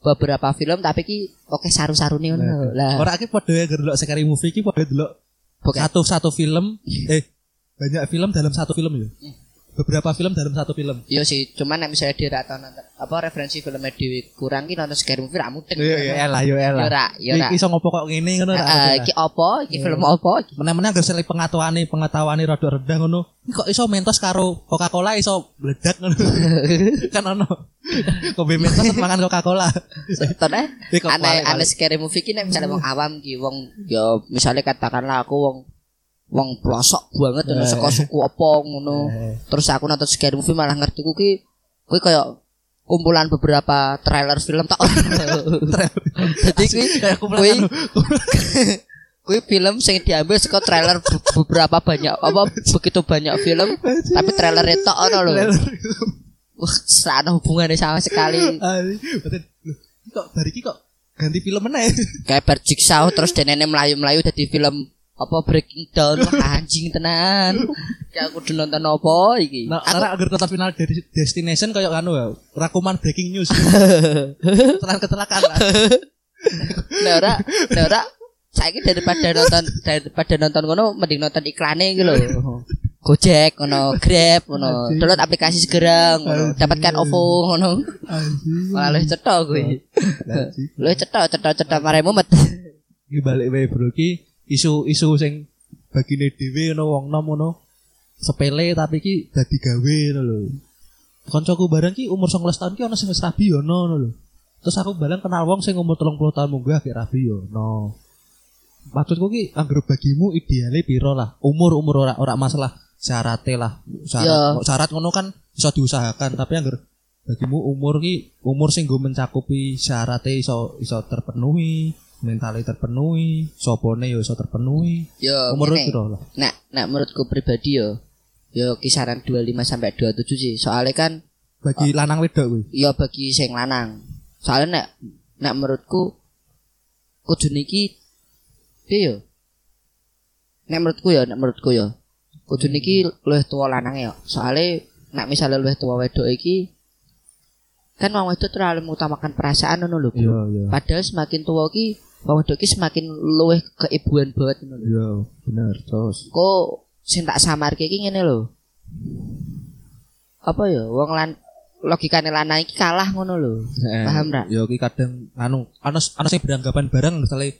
beberapa film tapi ki oke saru-sarune ngono. Lah, Ora iki padha ya delok sekali movie iki padha delok Bukan. satu satu film eh banyak film dalam satu film ya. Beberapa film dalam satu film. Iya sih, cuman nek misalnya dia ora tau nonton apa referensi filmnya Dewi kurang ki nonton scary movie ra mudeng. Iya iya elah yo elah. Yo ora, yo ora. Iki iso ngopo kok ngene ngono. Heeh, iki apa? Iki film apa? Iki Meneh-meneh sele pengetahuane pengetahuane rada rendah ngono. Kok iso mentos karo Coca-Cola iso meledak ngono. kan ono. Kobe mentos mangan Coca-Cola. Kok aneh aneh scary movie ki nek misalnya wong awam ki wong yo misalnya katakanlah aku wong wong pelosok banget ngono Eh. saka suku apa ngono. Eh. Terus aku nonton scary movie malah ngerti ku ki kuwi kayak kumpulan beberapa trailer film tak Jadi kuwi kumpulan kuwi kuwi film sing diambil saka trailer be- beberapa banyak apa begitu banyak film tapi trailer itu ono lho. Wah, ada hubungannya sama sekali. Ah, Kok dari kok ganti film meneh. Kayak berjigsaw terus denene melayu-melayu jadi film apa breaking down Wah, anjing tenan. Ya aku udah nonton apa iki? Nah, aku agar tetap final dari destination kayak anu ya, rakuman breaking news. Tenan kecelakaan. lah. Nah ora, nah ora saiki daripada nonton daripada nonton ngono mending nonton iklane iki lho. Gojek ngono, Grab ngono. Download aplikasi segera ngono, dapatkan OVO ngono. Anjing. Malah luwih cetha kuwi. Anjing. Luwih cetha, cetha-cetha mare mumet. Iki balik wae bro iki isu-isu sing bagine dhewe ngono wong nom ngono sepele tapi iki dadi gawe ngono lho. Koncoku bareng ki umur 19 tahun ki ono sing wis rabi yo ono ngono lho. Terus aku bareng kenal wong sing umur 30 tahun munggah gak rabi yo ono. Maksudku ki anggere bagimu ideale piro lah. Umur-umur ora ora masalah syaratnya lah. Syarat, syarat ngono kan bisa diusahakan tapi anggere bagimu umur ki umur sing go mencakupi syaratnya iso iso terpenuhi mentalnya terpenuhi sopone yo iso terpenuhi Yo, ngene. piro lah Nah, nah menurutku pribadi yo yo kisaran 25 sampai 27 sih. Soalnya kan bagi lanang wedok kuwi ya bagi sing lanang. Soalnya nek nek menurutku kudu niki piye yo? Nek menurutku ya, nek menurutku ya. Kudu niki luwih tuwa lanang ya. Soalnya nek misalnya luwih tuwa wedok iki kan wong wedok terlalu mengutamakan perasaan ngono lho. Iya, iya. Padahal semakin tua ki wong wedok ki semakin luwih keibuan banget ngono lho. Iya, bener, terus. Kok sing tak samarke iki ngene lho. Apa ya wong lan logikane lanang iki kalah ngono lho. Paham ra? Ya ki kadang anu ana ana sing beranggapan barang misalnya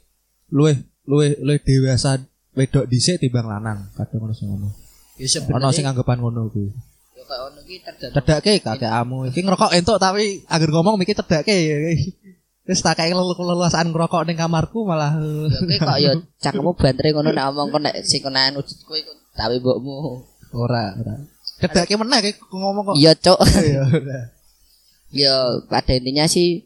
luwih luwih luwih dewasa wedok dhisik timbang lanang. Kadang ana sing ngono. Ya Ana sing sebenarnya anggapan ngono kuwi. ya kayak ngono ki tergantung Cedake kakekmu iki ngerokok entuk tapi agar ngomong mikir cedake. Wis tak kayak leluasaan ngerokok ning kamarku malah Ya kowe kok ya cangkemmu bantre ngono nek omong kok nek sing kenaan wujud kowe kok tawi mbokmu. ora ora. Cedake meneh kayak ngomong kok. Iya, Cuk. Iya ora. Ya pada intinya sih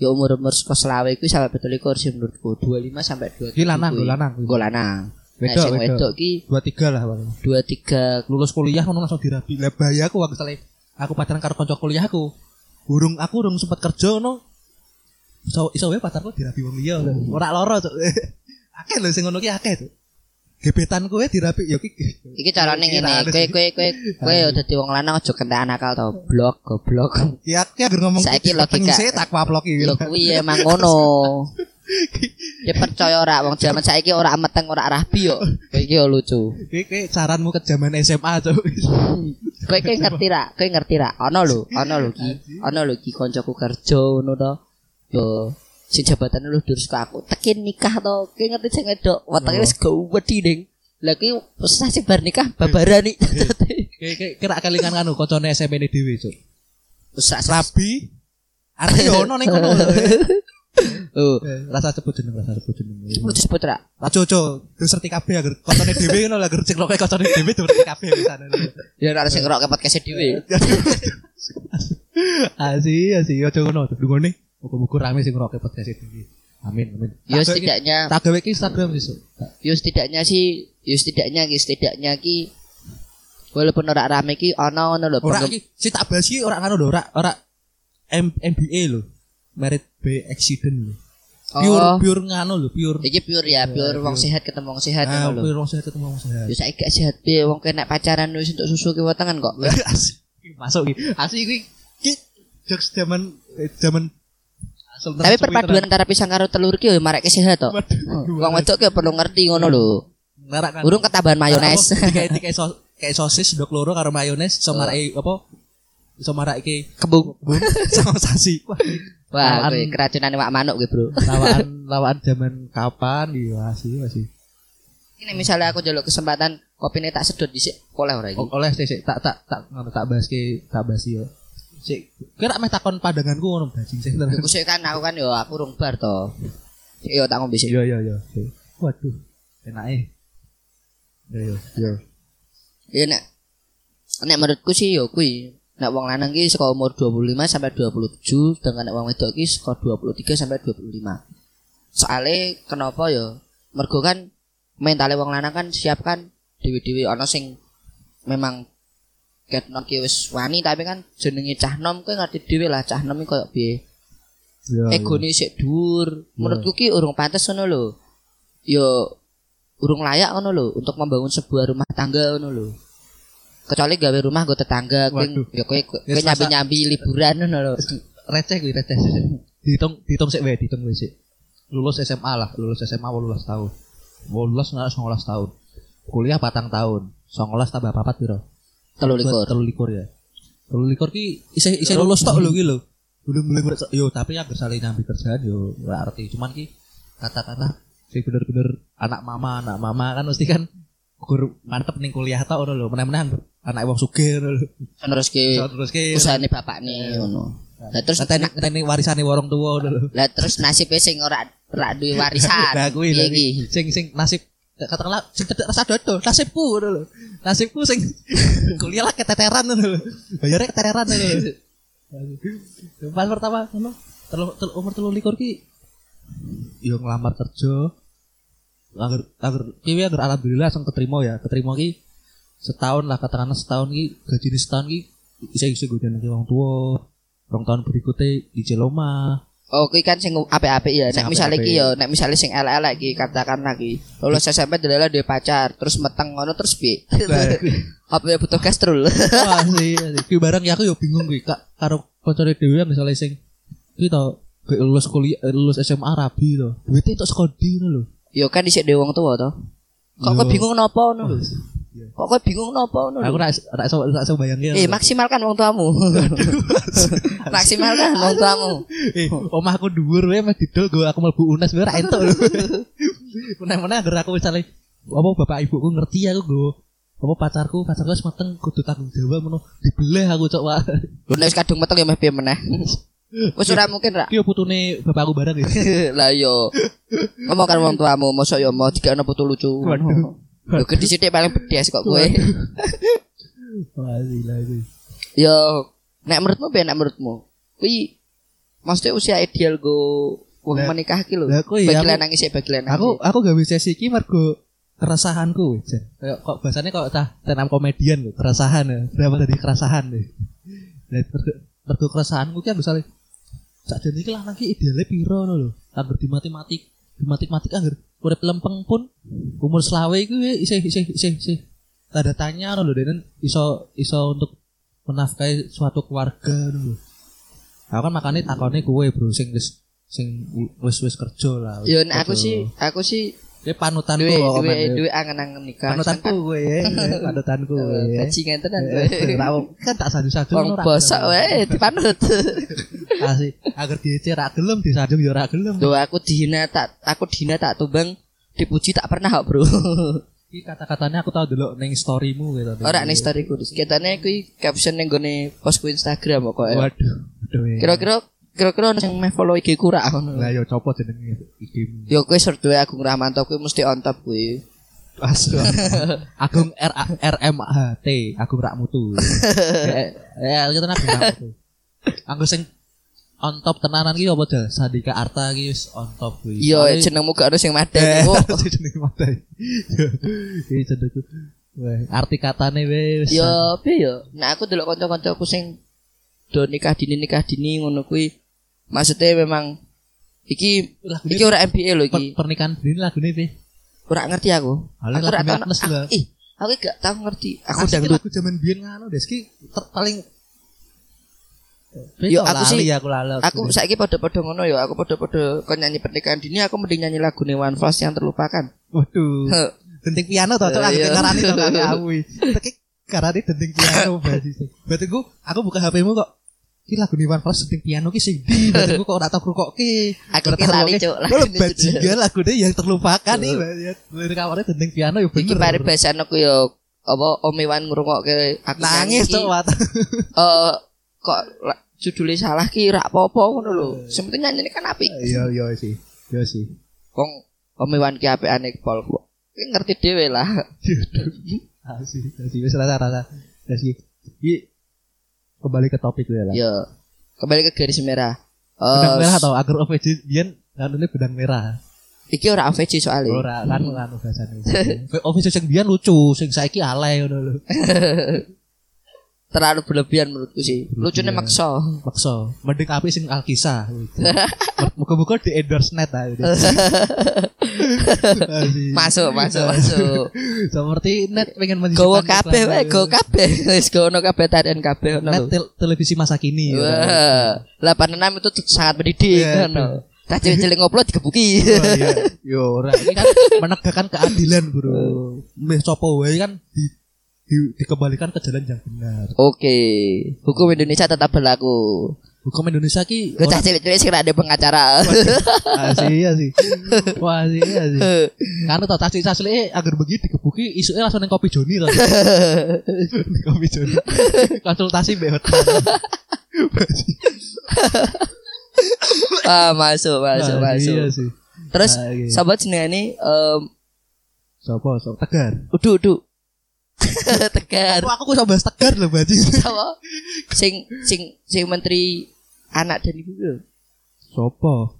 ya umur umur sekolah selawe itu sampai betul iku sih menurutku 25 sampai 27 Ki lanang, lho, lanang. Nggo lanang Wedok, sing wedok. ki Dua tiga lah Bang. 23 lulus kuliah ngono langsung dirabi. Lah waktu misalnya aku pacaran karo kanca kuliahku. Burung aku urung sempat kerja ngono. Iso iso wae pacarku dirabi wong liya lho. Ora loro cuk. akeh lho sing ngono ki akeh tuh. Gebetan kowe dirabi ya ki. iki carane ngene kowe kowe kowe kowe ya dadi wong lanang aja kentekan nakal to blok goblok Ki aku agar ngomong Saiki logika- Saya tak paplok iki. lho kuwi emang ngono Ya percaya ora wong jaman saiki ora meteng ora rabi yo. Kowe iki yo lucu. Ki ki saranmu ke zaman SMA cuk. Kowe kowe ngerti ra? Kowe ngerti ra? Ana lho, ana lho ki. Ana lho ki kancaku kerja ngono to. Yo sing jabatan lu durus ke aku. Tekin nikah to. Kowe ngerti sing wedok. Wetenge wis gawedi ning. Lah ki sasi bar nikah babarani. Ki ki kira kelingan anu kancane SMP ne dhewe cuk. Sak Rabi Arti ono ning kono. Oh, Rasa sebut jeneng, rasa sebut jeneng. lu disebut ra? Aja aja, ngerti kabeh agar koncone dhewe ngono lah agar cek loke koncone dhewe ngerti kabeh pisan. Ya ora sing ngerokke podcast dhewe. Asi, asi aja ngono. Dungone muga-muga rame sing ngeroke podcast dhewe. Amin, amin. Ya gawe ki- setidaknya tak gawe ki Instagram sesuk. ya setidaknya sih ya setidaknya ki setidaknya ki walaupun ora rame ki ana ngono lho Ora iki si tak bahas ki ora ngono lho, ora ora M MBA lho. Merit by accident lho. Pure Oh. pure ngano lho, pure. Iki pure ya, pure wong sehat ketemu wong sehat Ah, ngono lho. pure wong sehat ketemu wong sehat. Ya saiki gak sehat piye wong kena pacaran wis untuk susu ki wetengan kok. Masuk iki. Asli iki ki jokes zaman eh, zaman Tapi perpaduan antara pisang karo telur ki yo marek sehat to. Waduh. Wong wedok ki perlu ngerti ngono lho. Merak kan. Urung ketambahan mayones. Kayak kayak sos kayak sosis dok loro karo mayones iso maraki apa? Iso maraki Kembung. bun sama sasi. Wah, Lawan- kuwi keracunan wak manuk kuwi, Bro. lawaan lawaan zaman kapan iya masih masih. Ini misalnya aku jaluk kesempatan kopine tak sedot dhisik oleh ora iki. Oleh sih, tak tak tak tak bahas ki tak bahas yo. Sik kira meh takon pandanganku ngono bajing sih. Iku sik kan aku kan yo aku rung bar to. Sik yo tak ngombe sik. Iya iya iya. Sik. Waduh. Enake. Iya iya. Ya nek nek menurutku sih yo kuwi nek wong lanang ki saka umur 25 sampai 27 sedangkan nek wong wedok ki saka 23 sampai 25. Soale kenapa ya? Mergo kan mentale wong lanang kan siap kan dewi-dewi ana sing memang ketno ki wis wani tapi kan jenenge cah nom kowe ngerti dhewe lah cah nom koyo piye. Iya. Egone sik dhuwur. Menurutku ki urung pantes ngono lho. Yo urung layak ngono lho untuk membangun sebuah rumah tangga ngono lho. Kecuali gawe rumah gue tetangga, kowe ya kowe Ya, nyambi-nyambi liburan ngono lho. receh kuwi receh. Dihitung dihitung sik wae, dihitung wae sik. Lulus SMA lah, lulus SMA 18 tahun. 18 nggak 19 tahun. Kuliah patang tahun. 19 tambah papat piro? Telu likur. Telu likur ya. Telu likur ki isih isih lulus tok lho ki lho. Belum belum yo tapi yang saling nyambi kerjaan yo ora arti. Cuman ki kata-kata sing bener-bener anak mama, anak mama kan mesti kan gur mantep ning kuliah tok ngono lho. Menang-menang anak wong sugih ngono lho. Terus ki terus ki usahane bapakne ngono. Lah terus Ngenteni ngenteni warisane warung tua ngono lho. lah terus nasibnya sing ora ora duwe warisan. Nah kuwi iki? iki. Sing sing nasib katakanlah tidak rasa dodo, nasibku ngono lho. Nasibku sing kuliah lah keteteran lho. Bayarnya keteteran lho. Pas pertama ngono, telu, telu, umur telu likur ki yo ngelamar kerja. Agar agar kiwi agar alhamdulillah langsung keterima ya. Keterima ki setahun lah katakanlah setahun ki gaji setahun ki bisa bisa gue jenenge wong tua. Rong tahun berikutnya di Celoma. Oh, kuwi kan sing apik-apik ya. Nek misale apik-apik. iki ya, nek misale sing elek-elek iki katakanlah iki. Lulus SMP delala duwe pacar, terus meteng ngono terus piye? Apa ya butuh gastrul? Wah sih, sih. Ki barang ya aku yo bingung kuwi kak karo kancane dhewe yang misalnya sing iki to lulus kuliah eh, lulus SMA rabi to. Duitnya itu sekodi ngono lho. Yo kan dhisik dhewe wong tuwa to. Kok kowe bingung napa ngono lho. Iya. Kok kowe bingung napa ngono Aku lho. rak rak iso rak iso bayangke. Eh maksimalkan wong tuamu. maksimalkan wong tuamu. Eh, omahku dhuwur wae meh didol go aku mlebu UNES wae ra entuk lho. Meneh-meneh agar aku misalnya apa bapak ibuku ngerti aku go apa pacarku pacarku wis meteng kudu tanggung jawab ngono dibeleh aku cok wah. Lho nek kadung meteng ya meh piye meneh. Wis ora mungkin ra. Ki putune bapakku bareng ya. Lah yo. Ngomong kan wong tuamu mosok yo mau dikene putu lucu. Waduh. Yo gede sithik paling bedes kok kowe. Wah, gila itu. Yo nek menurutmu piye nek menurutmu? Kuwi maksudnya usia ideal go wong Lah- menikah iki lho. lah Bagi iya, aku- lanang isih bagi lanang. Aku aku gak bisa sih iki mergo keresahanku Jen. Kayak kok bahasanya kok tah tenam komedian lho, keresahan ya. Berapa dari keresahan deh. Dan mergo, mergo keresahanku kan misalnya sakjane iki lanang ki idealnya piro ngono lho. Angger di matematik, di matematik angger urip lempeng pun umur selawe iku isih isih isih isih tanda tanya ngono lho dan iso iso untuk menafkahi suatu keluarga ngono lho. Aku kan makanya takone kue bro sing wis sing wis wis kerja lah. Yo aku sih aku sih Ini panutanku kok, duwe men. duwe angen-angen nikah. Panutanku gue ya, panutanku gue ya. Bajingan tenan tahu, kan tak sadu-sadu Wong bosok wae dipanut. Asih, agar diece ra gelem disadung ya ra gelem. Lho aku dihina tak aku dihina tak tumbang dipuji tak pernah kok, Bro. Iki kata-katanya aku tahu dulu neng storymu gitu. Ora nih storyku. Ketane kuwi caption ning gone postku Instagram kok. Waduh, waduh. ya. Kira-kira kira-kira ono sing meh follow IG ku ra ngono. Lah yo copot jenenge iki. Yo kowe sur duwe Agung Rahmanto kuwi mesti on top kuwi. Asu. Agung R R M H T, Agung Rak Mutu. Ya, kita nak Mutu. Anggo sing on top tenanan ki apa dah? Sadika Arta ki wis on top kuwi. Yo Soalnya- jenengmu gak ono sing madeng. Oh. jenenge mata. Iki jenengku. Wah, arti katane wis. Yo piye yo. Nah aku delok kanca-kancaku sing do nikah dini nikah dini ngono kuwi. Maksudnya memang iki Lagune- iki ora MBA lho Per- iki. pernikahan ini lagune piye? Ora ngerti aku. Alah, Aku ora lagu tau. Aku- lah. Ih, aku gak tahu ngerti. Aku dangdut. lagu zaman biyen ngono des ki ter- paling Yo, aku aku sih- aku lali. Aku saiki padha-padha ngono yo. Aku padha-padha kon nyanyi pernikahan dini aku mending nyanyi lagu One Flash yang terlupakan. waduh. Denting piano to, cok Eh, aku iya. dengarani to kami aku. Tapi karane denting piano berarti. Berarti ku aku buka HP-mu kok Ki lagu Iwan Fals denting piano ki sing di berarti ku kok ora tau krukokke. Aku ki lali. Cuk, Lho, bajingan lagune yang terlupakan iki berarti. Lirik awalnya denting piano ya Iki bener. pare bahasan aku yo apa Om Iwan ngrungokke aku Nangis iki, wat. eh kok judulnya salah ki rak apa-apa ngono lho. Sing penting nyanyi kan apik. Iya iya sih. Iya sih. Wong Om Iwan ki apikane Pol kok. Ki ngerti dhewe lah. Asih, asih wis rasa rasa. Asih. Iki kembali ke topik ya lah. Yo. Kembali ke garis merah. Eh, merah atau agar OVJ biyen kanune benang merah. Iki ora AVJ soalnya. Ora kan kan bahasane. OVJ sing biyen lucu, sing saiki alay ngono lho. Terlalu berlebihan menurutku sih. Lucunya maksa. Maksa, mending api sing Alkisah. Muga-muga di endorse net ah. Asih. Masuk, masuk, masuk. Seperti net pengen menyisipkan Gowo kabeh iklan. wae, go kabeh. Wis kabeh tarian kabeh ngono Net lho. tel- televisi masa kini. Wah, 86 itu sangat mendidik Iya, ngono. Tah cilik ngupload digebuki. Oh, iya. Yo, ora. Ini kan menegakkan keadilan, Bro. Meh copo wae kan di, di- dikembalikan ke jalan yang benar. Oke, hukum Indonesia tetap berlaku. Hukum Indonesia ki Gue cah cilik-cilik sih ada pengacara. Asih iya sih. Wah, asih iya sih. Kan tau cacik eh agar begitu dikebuki isuke langsung nang kopi Joni to. Ning kopi Joni. Konsultasi mbek ah, masuk, masuk, Nah, masuk. Iya sih. Terus Ah, iya. sahabat jenenge em Sopo? Sopo tegar. udu udu. Tegar. Wah, aku kok bahas tegar loh, bajing. Sama sing sing sing menteri anak dan ibu lho. Sopo?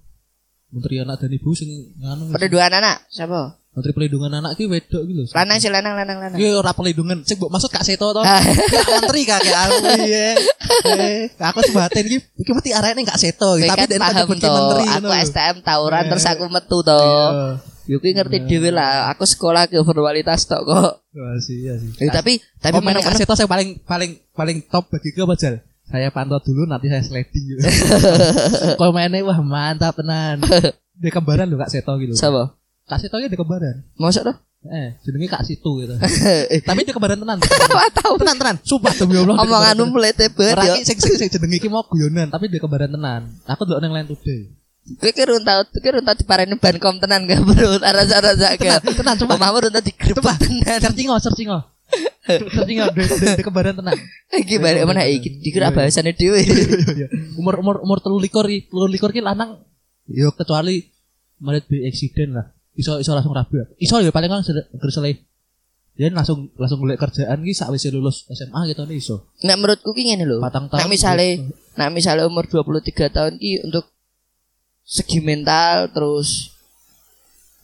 Menteri anak dan ibu sing nganu. Pada dua anak, siapa? Menteri pelindungan anak ki wedok ki lho. Lanang sih lanang lanang lanang. Ki ora pelindungan, sing mbok maksud Kak Seto to. Ah. Kak menteri kakek aku iya. Eh, aku sebatin iki iki mesti arahnya ning Kak Seto, tapi toh, menteri aku. STM tawuran Eh. terus aku metu toh. Yo kuwi ngerti dhewe lah, aku sekolah ke formalitas tok kok. Wah, sih, iya sih. Eh, tapi tapi Tapi mana meneng Kak Seto yang paling paling paling top bagi gue apa Jal? Saya pantau dulu nanti saya sliding gitu. Komennya wah mantap tenan. Dia kembaran loh Kak Seto gitu. Siapa? Kak Seto ya dia kembaran. Masa tuh? Eh, jenenge Kak Situ gitu. Eh, Tapi dia kembaran tenan. tahu. tenan tenan. Sumpah demi Allah. Omonganmu mulai tebet. Ora yo. iki sing sing jenenge iki mau guyonan, tapi dia kembaran tenan. Aku delok nang Line Today. Kowe ki run tau, kowe run tau diparani bankom tenan gak bro? Arah-arah gak. Tenan, coba. Omahmu tau digrebek tenan. Oh, dia, dia, dia kembaran tenan. Iki balik mana iki dikira bahasane dhewe. umur umur umur telu likur telu likur ki lanang yo kecuali merit be accident lah iso iso langsung rabi iso ya paling kan selesai dia langsung langsung golek kerjaan ki sakwise lulus SMA gitu nih iso Nek menurutku ki ngene lho. Patang Nek tahun. misale nek misale umur 23 tahun ki untuk segi mental terus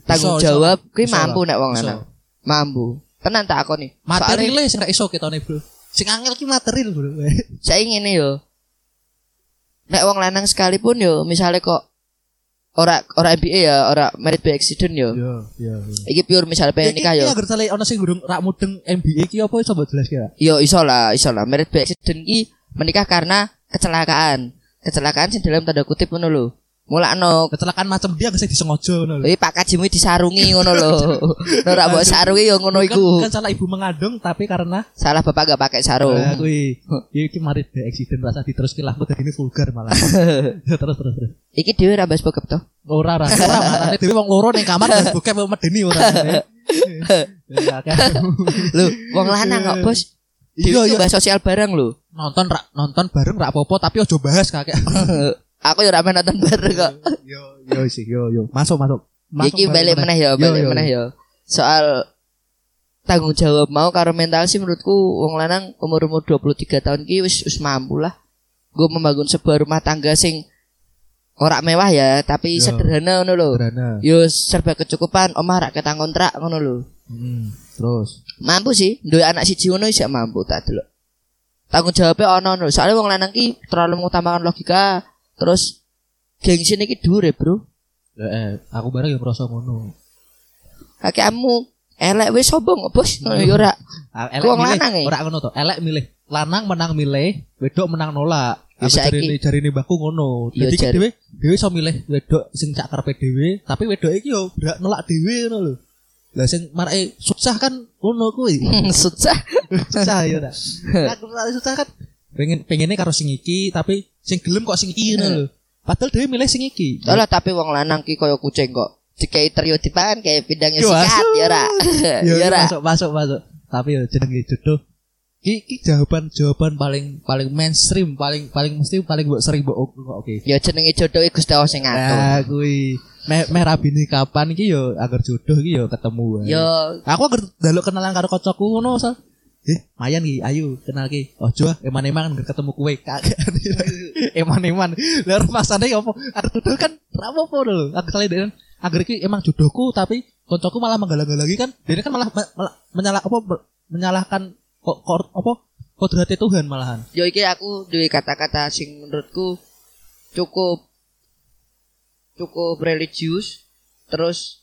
tanggung Iso, jawab ki Iso mampu nek wong lanang. Mampu. Tenan tak akoni. materi Soale le sing iso ketone bro sing angel ki materi lho bro saya ngene yo. Nek wong lanang sekalipun yo misale kok ora ora MBA ya, ora merit by accident yo. yo yo Iki pure misale pengen nikah yo. Iki agar sale ono sing durung rak mudeng MBA ki apa iso mbok jelas kira Yo iso lah, iso lah. Merit by accident ki menikah karena kecelakaan. Kecelakaan sing dalam tanda kutip ngono lho. Mulakno kecelakaan macam dia gak disengaja ngono lho Tapi Pak Kajimu disarungi ngono lho. Ora mbok sarungi yo ngono Kan- iku. kan salah ibu mengandung tapi karena Salah bapak gak pakai sarung. Nah, kuwi iki mari de accident rasa diteruski lah aku ini vulgar malah. terus terus terus. Iki dhewe ra bahas bokep to. Ora ora ora manane dhewe wong loro ning kamar wis bokep medeni ora. Ya kan. Lho, wong lanang kok, Bos. Iya iya bahas sosial bareng lho. nonton rak nonton bareng rak apa-apa tapi ojo bahas kakek. Aku yo ra main nonton bareng kok. Yo yo sih yo yo. Masuk masuk. Masuk Iki balik meneh ya, Yo, balik yo, meneh ya. Soal tanggung jawab mau karo mental sih menurutku wong lanang umur-umur 23 tahun ki wis wis mampu lah. Gue membangun sebuah rumah tangga sing ora mewah ya, tapi Yo. sederhana ngono lho. Sederhana. Yo serba kecukupan, omah rak ketang kontrak ngono lho. Hmm, terus. Mampu sih, duwe anak siji ngono isih mampu tak delok. Tanggung jawabnya ono lho. Soalnya wong lanang ki terlalu mengutamakan logika, terus gengsi iki dhuwur bro. Eh, aku bareng yo merasa ngono. Kakekmu elek wis sombong bos. Ngono yo ora. Ah, Wong milih, ora ngono to. Elek milih. Lanang menang milih, wedok menang nolak. Ya, saiki- jarine jarine mbahku ngono. Ya, Dadi dhewe dhewe iso milih wedok sing cak karepe dhewe, tapi wedok iki yo berak nolak dhewe ngono lho. Lah sing marake susah kan ngono kuwi. Susah. susah ya ta. Marake susah kan pengen pengennya karo sing iki tapi sing gelem kok sing iki ngono lho. Padahal dhewe milih sing iki. Tapi wong lanang ki koyo kucing kok. Dikai trio dipan kayak pindangnya Yo, sikat ya ora. Ya ora. masuk masuk masuk. Tapi yo jenenge jodoh. Ki, ki jawaban jawaban paling paling mainstream, paling paling mesti paling mbok sering mbok oke. Ya jenenge jodoh iku Gusti Allah sing ngatur. Nah, kuwi meh meh rabine kapan iki yo agar jodoh iki yo ketemu. wae. Yo Aku agar daluk kenalan karo kocokku ngono sal. Eh, mayan ki, ayo kenal ki. Ojo ah, eman-eman agar ketemu kue. Kagak. eman-eman. Lah masane opo? Arep jodoh kan ra apa-apa lho. Aku kali dengan agar ki emang jodohku tapi kocokku malah menggalang lagi kan. Dia kan malah, malah menyalah apa ber- menyalahkan kok kok- apa kodratnya Tuhan malahan. yo iki aku duwe kata-kata sing menurutku cukup cukup religius terus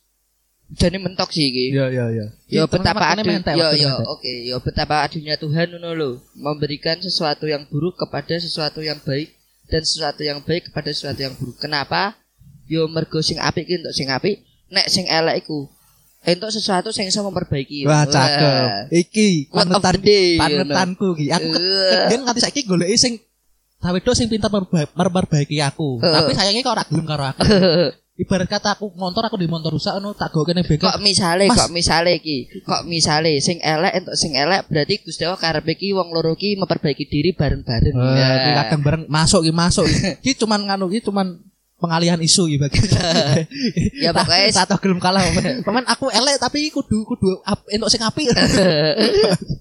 jadi mentok sih iki. Iya iya iya. Yo Teman-teman betapa makanya adu, yo yo mentek. oke, yo betapa adunya Tuhan ngono lho, memberikan sesuatu yang buruk kepada sesuatu yang baik dan sesuatu yang baik kepada sesuatu yang buruk. Kenapa? Yo mergo sing apik ki entuk sing apik, nek sing elek iku entuk sesuatu sing iso memperbaiki. Wah, cakep. Iki panutan panutanku iki. Aku ke- Eh. kemudian nganti saiki goleki sing Sawe do sing pintar memperbaiki aku. Eh. Tapi sayangnya kok ora gelem karo aku. Ibarat kata aku motor aku di motor rusak ngono tak goke ning bengkel. Kok misale, kok misale iki, kok misale sing elek entuk sing elek berarti Gusti Allah karepe iki wong loro ki memperbaiki diri bareng-bareng. Ya. iki kadang bareng masuk iki masuk. Iki cuman nganu iki cuman pengalihan isu iki bagi. Ya, pokoknya- tak gelem kalah. Paman aku elek tapi kudu kudu entuk sing apik.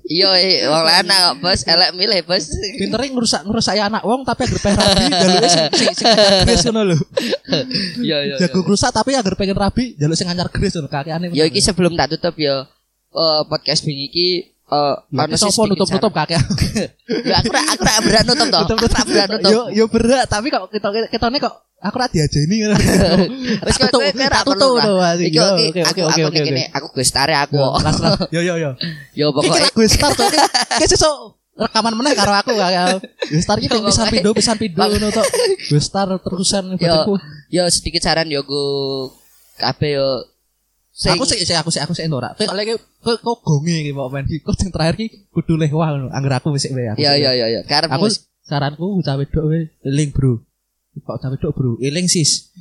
Iya, eh, wong lanang kok bos elek milih bos. Pintere ngrusak ngrusak anak wong tapi agar pengen rabi jaluke sing sing sing gres ngono lho. Iya iya. Jago rusak tapi agar pengen rabi jaluk sing anyar gres ngono kakeane. Ya iki sebelum tak tutup ya eh, podcast bing iki eh sih sopo nutup-nutup kakek. Ya aku ra aku ra berat nutup toh. Aku ra berat nutup. Yo yo berat tapi kok kita ketone kok aku ra diajeni ngono. Wis kowe kowe perlu. tutup to. Iki oke, aku oke, aku oke, nek oke. kene aku Gus Tare aku. Yo. Yo yo yo. Pokoknya gue start to. Kayak sesuk rekaman meneh karo aku ya. Wis tar iki pisan pindho pisan pindho ngono tok. Wis tar terusan Yo, yo sedikit saran yo go kabeh yo sing- Aku sih sih aku sih aku sih ora. Kowe lek kok kok gonge iki Pak Men. Kok sing terakhir ki kudu leh wah ngono. Angger aku wae aku. Yo sik yo wae. yo yo. Karep Aku saranku bocah wedok wae eling, Bro. Kok bocah wedok, Bro? Eling sis.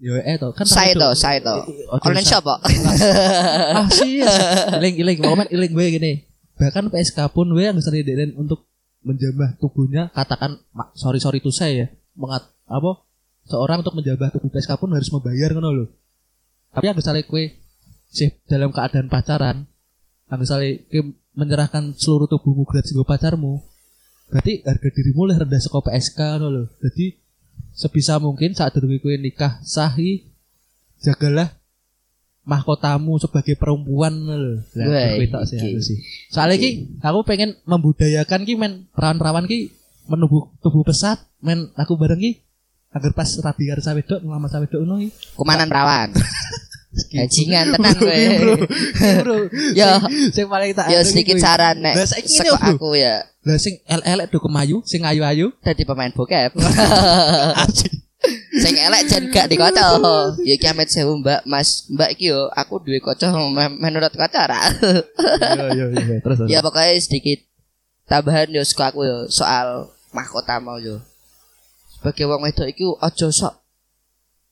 Yo eh to kan saya to, saya to. Online shop kok. ah sih iling iling momen iling gue gini bahkan PSK pun gue yang sering deden untuk menjambah tubuhnya katakan sorry sorry tuh saya ya mengat apa seorang untuk menjambah tubuh PSK pun harus membayar kan loh tapi yang misalnya kue sih dalam keadaan pacaran yang misalnya kue menyerahkan seluruh tubuhmu gratis gue pacarmu. Berarti harga dirimu lebih rendah sekolah PSK loh jadi sebisa mungkin saat dulu kue nikah sahi jagalah mahkotamu sebagai perempuan. Lah kuwi tok sih aku sih. Soalnya ki aku pengen membudayakan ki men. Perawan-perawan ki menubuh tubuh pesat men. Aku bareng ki agar pas rabi karo sawe dok ngelamar sawe dok ngono. Kumanan perawan. Bajingan tenan kowe. Bro, Yo sing- paling tak yo anu ki sedikit saran nek seko aku ya Lah sing elek-elek do kemayu, sing ayu-ayu. dadi pemain bokep. Sing elek jan gak dikoco. Ya iki amet sewu Mbak, Mas. Mbak iki yo aku duwe kocok me- menurut kocok ra. Yo yo yo terus. terus. ya pokoknya sedikit tambahan yo suka aku yo soal mahkota mau yo. Sebagai wong wedok iku aja sok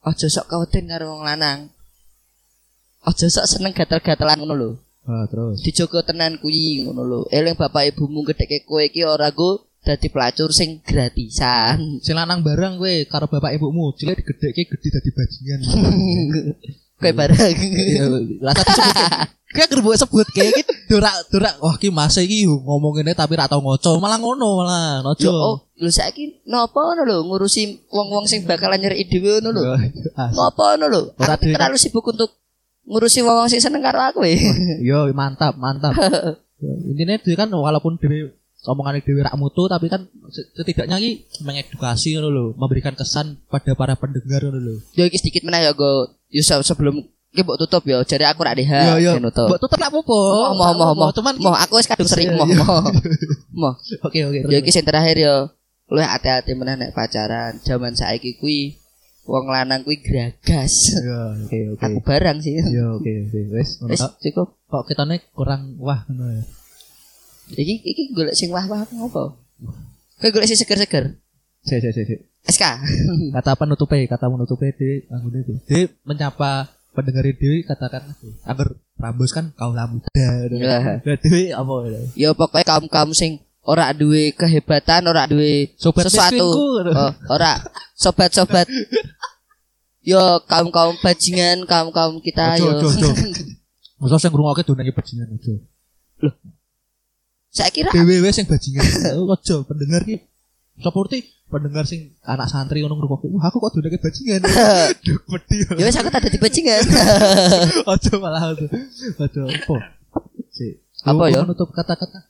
aja sok kawetin karo wong lanang. Aja sok seneng gatel-gatelan ngono lho. Ah, terus. Dijogo tenan kuwi ngono lho. Eling bapak ibumu gedheke kowe iki ora go dadi pelacur sing gratisan. Sing lanang bareng kowe karo bapak ibumu, cilik digedhekke gede dadi bajingan. Kowe bareng. Iya, rasa disebut kayak gerbu sebut kayak gitu dorak dorak wah ki masa iki ngomonginnya tapi ra tau ngoco malah ngono malah nojo oh, lho saiki napa ngono lho ngurusi wong-wong sing bakalan nyeri ngono lho. Ah, Ngopo ngono lho? Ora Aku terlalu sibuk untuk ngurusi wong sing seneng karo aku e. yo mantap mantap intinya dia kan walaupun dewe omongan dewe rak mutu tapi kan setidaknya ki mengedukasi ngono lho memberikan kesan pada para pendengar ngono lho Yo iki sedikit meneh ya go. Se- sebelum iki mbok tutup yo. Jare aku rak deha yo yo mbok tutup apa Moh moh moh moh. cuman Moh aku wis kadung sering moh moh. Moh. oke oke Yo iki sing terakhir yo. Lu hati-hati meneh nek pacaran. Zaman saiki kuwi wong lanang kuwi gragas. yo oke oke Aku barang sih. yo oke oke wes Wis cukup. kok kita kurang wah ngono ya Iki iki golek sing wah-wah ngopo? Kowe golek sing seger-seger. Sik sik sik. SK. kata penutupe kata penutupe di anggone di di menyapa pendengar dewi katakan agar rambus kan kau muda Lah. dewi apa ya? Ya pokoknya kaum-kaum sing ora duwe kehebatan, ora duwe sobat sesuatu. Oh, ora sobat-sobat. Yo kaum-kaum bajingan, kaum-kaum kita yo. ojo. masa sing ngrungokke donane bajingan aja Saya kira wes sing bajingan. Ojo pendengar ki. Seperti pendengar sing anak santri ngono ngrungokke wah aku kok donane bajingan. Duh, wedi. Ya wis aku tak dadi bajingan. ojo malah ojo ojo apa? Si Apa ya? menutup kata-kata.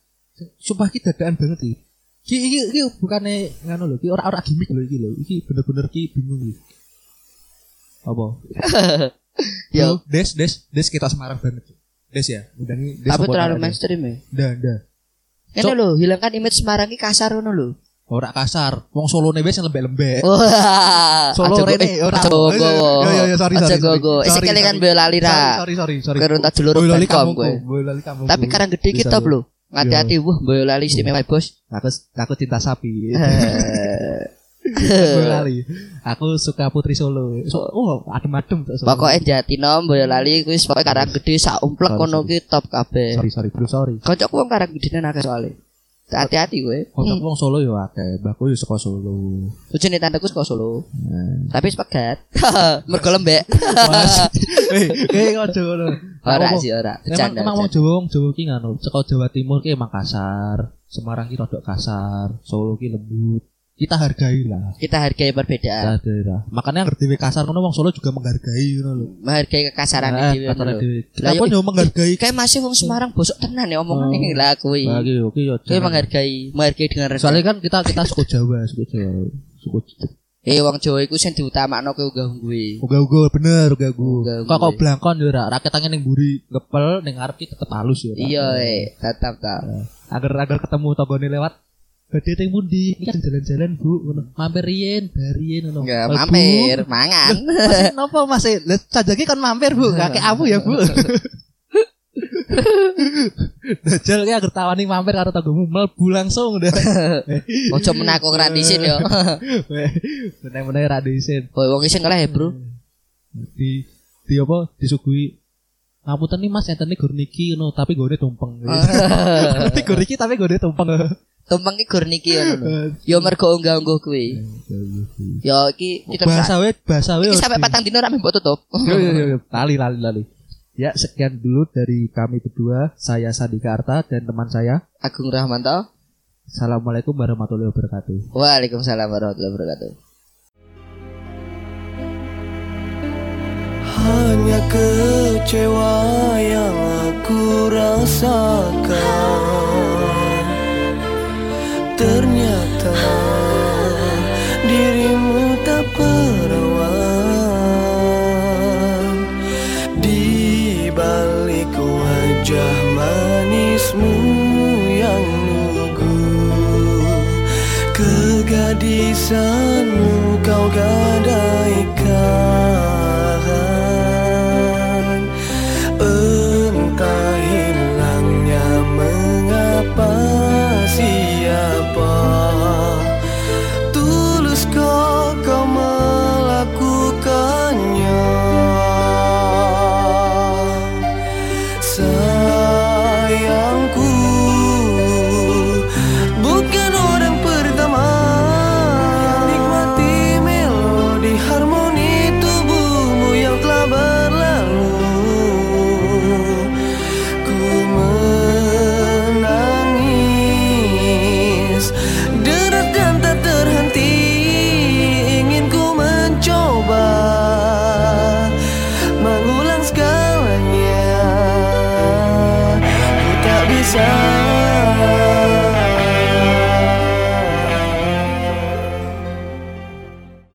Sumpah ki dadaan banget iki. Ki iki iki bukane nganu lho ki ora ora gimmick lho iki lho. Iki bener-bener ki bingung iki. Apa? Yo, Bro, des des des kita Semarang banget des ya. Undangi des tapi terlalu mainstream ya. ndak ndak Ini lho, hilangkan image Semarang iki kasar ngono lho. ora kasar wong Solo wes yang lembek-lembek Solo aja rene, eh, ora. aja gowo. Yo, yo, yo, sorry, Aja sorry, sorry. gowo. Eh, Sorry, sekali kan sorry. bela lali ra. sorry sorry sorry Kerun tak dulur Boyolali kowe. Boyolali kampungku. Tapi karang gede Bisa, kita lho. Hati-hati, wah Boyolali istimewa bos. aku aku cinta sapi Boyolali aku suka Putri Solo so, oh adem-adem tuh Solo. Pokoknya Jatino Boyolali kuwi pokoke karang gede sak umplek kono ki top kabeh. sorry sorry bro sorry Kocokku wong karang gede akeh soalé. Hati-hati kowe. Kocok wong Solo yo akeh mbahku yo saka Solo Ujune tanteku saka Solo. Nah. Tapi sepegat. Mergo lembek. eh eh ngojo ngono Ora sih ora. Bercanda. emang wong. Jawa wong Jawa ki nganu, saka Jawa Timur ki Makassar, Semarang ki rodok kasar, Solo ki lembut. Kita hargai lah. Kita hargai Kita perbedaan. hargai lah. Makanya ngerti kasar ngono wong Solo juga menghargai ngono lho. Menghargai kekasaran Nah, dhewe. ngono Kenapa yo- yo menghargai? Kayak masih wong Semarang bosok tenan ya omongane Oh. lah kuwi. Lagi yo ki yo. Jangan. menghargai, menghargai dengan rendah. Soalnya kan kita kita suku Jawa, suku Jawa. Suku eh wong Jawa iku sing diutamakno kowe unggah kuwi. Uga-uga bener uga-uga. Uga-uga. Kok kok blangkon yo ora, rakyat tangan ning mburi ngepel ning ngarep ki tetep halus yo. Iya, eh, tetap ta. agar agar ketemu togone lewat badhe teng pundi? Iki kan jalan-jalan Bu ngono. Mampir riyen bariyen ngono. Enggak mampir, mangan. Mas napa Mas Lah sajake kon mampir Bu. Kakek abu ya Bu. Dajal ki agar tawani mampir karo tanggomu mlebu langsung udah Ojo menako ra dhisin yo. Meneh-meneh ra diisin. Boy wong isin kalah ya, Bro. di di apa? Disuguhi ngapunten nih mas enten gur niki ngono tapi gone tumpeng. Tapi gur niki tapi gone tumpeng Tumpeng ki gur niki yo ngono. Yo mergo unggah-ungguh kuwi. Yo iki kita bahasa we bahasa we Iki sampai patang dino ra mbok tutup. yo yo yo, yo. lali lali lali ya sekian dulu dari kami berdua saya Sandika Arta dan teman saya Agung Rahmanto. Assalamualaikum warahmatullahi wabarakatuh Waalaikumsalam warahmatullahi wabarakatuh. Hanya kecewa yang aku rasakan Ternyata dirimu tak perawan. Di balik wajah manismu yang lugu Kegadisanmu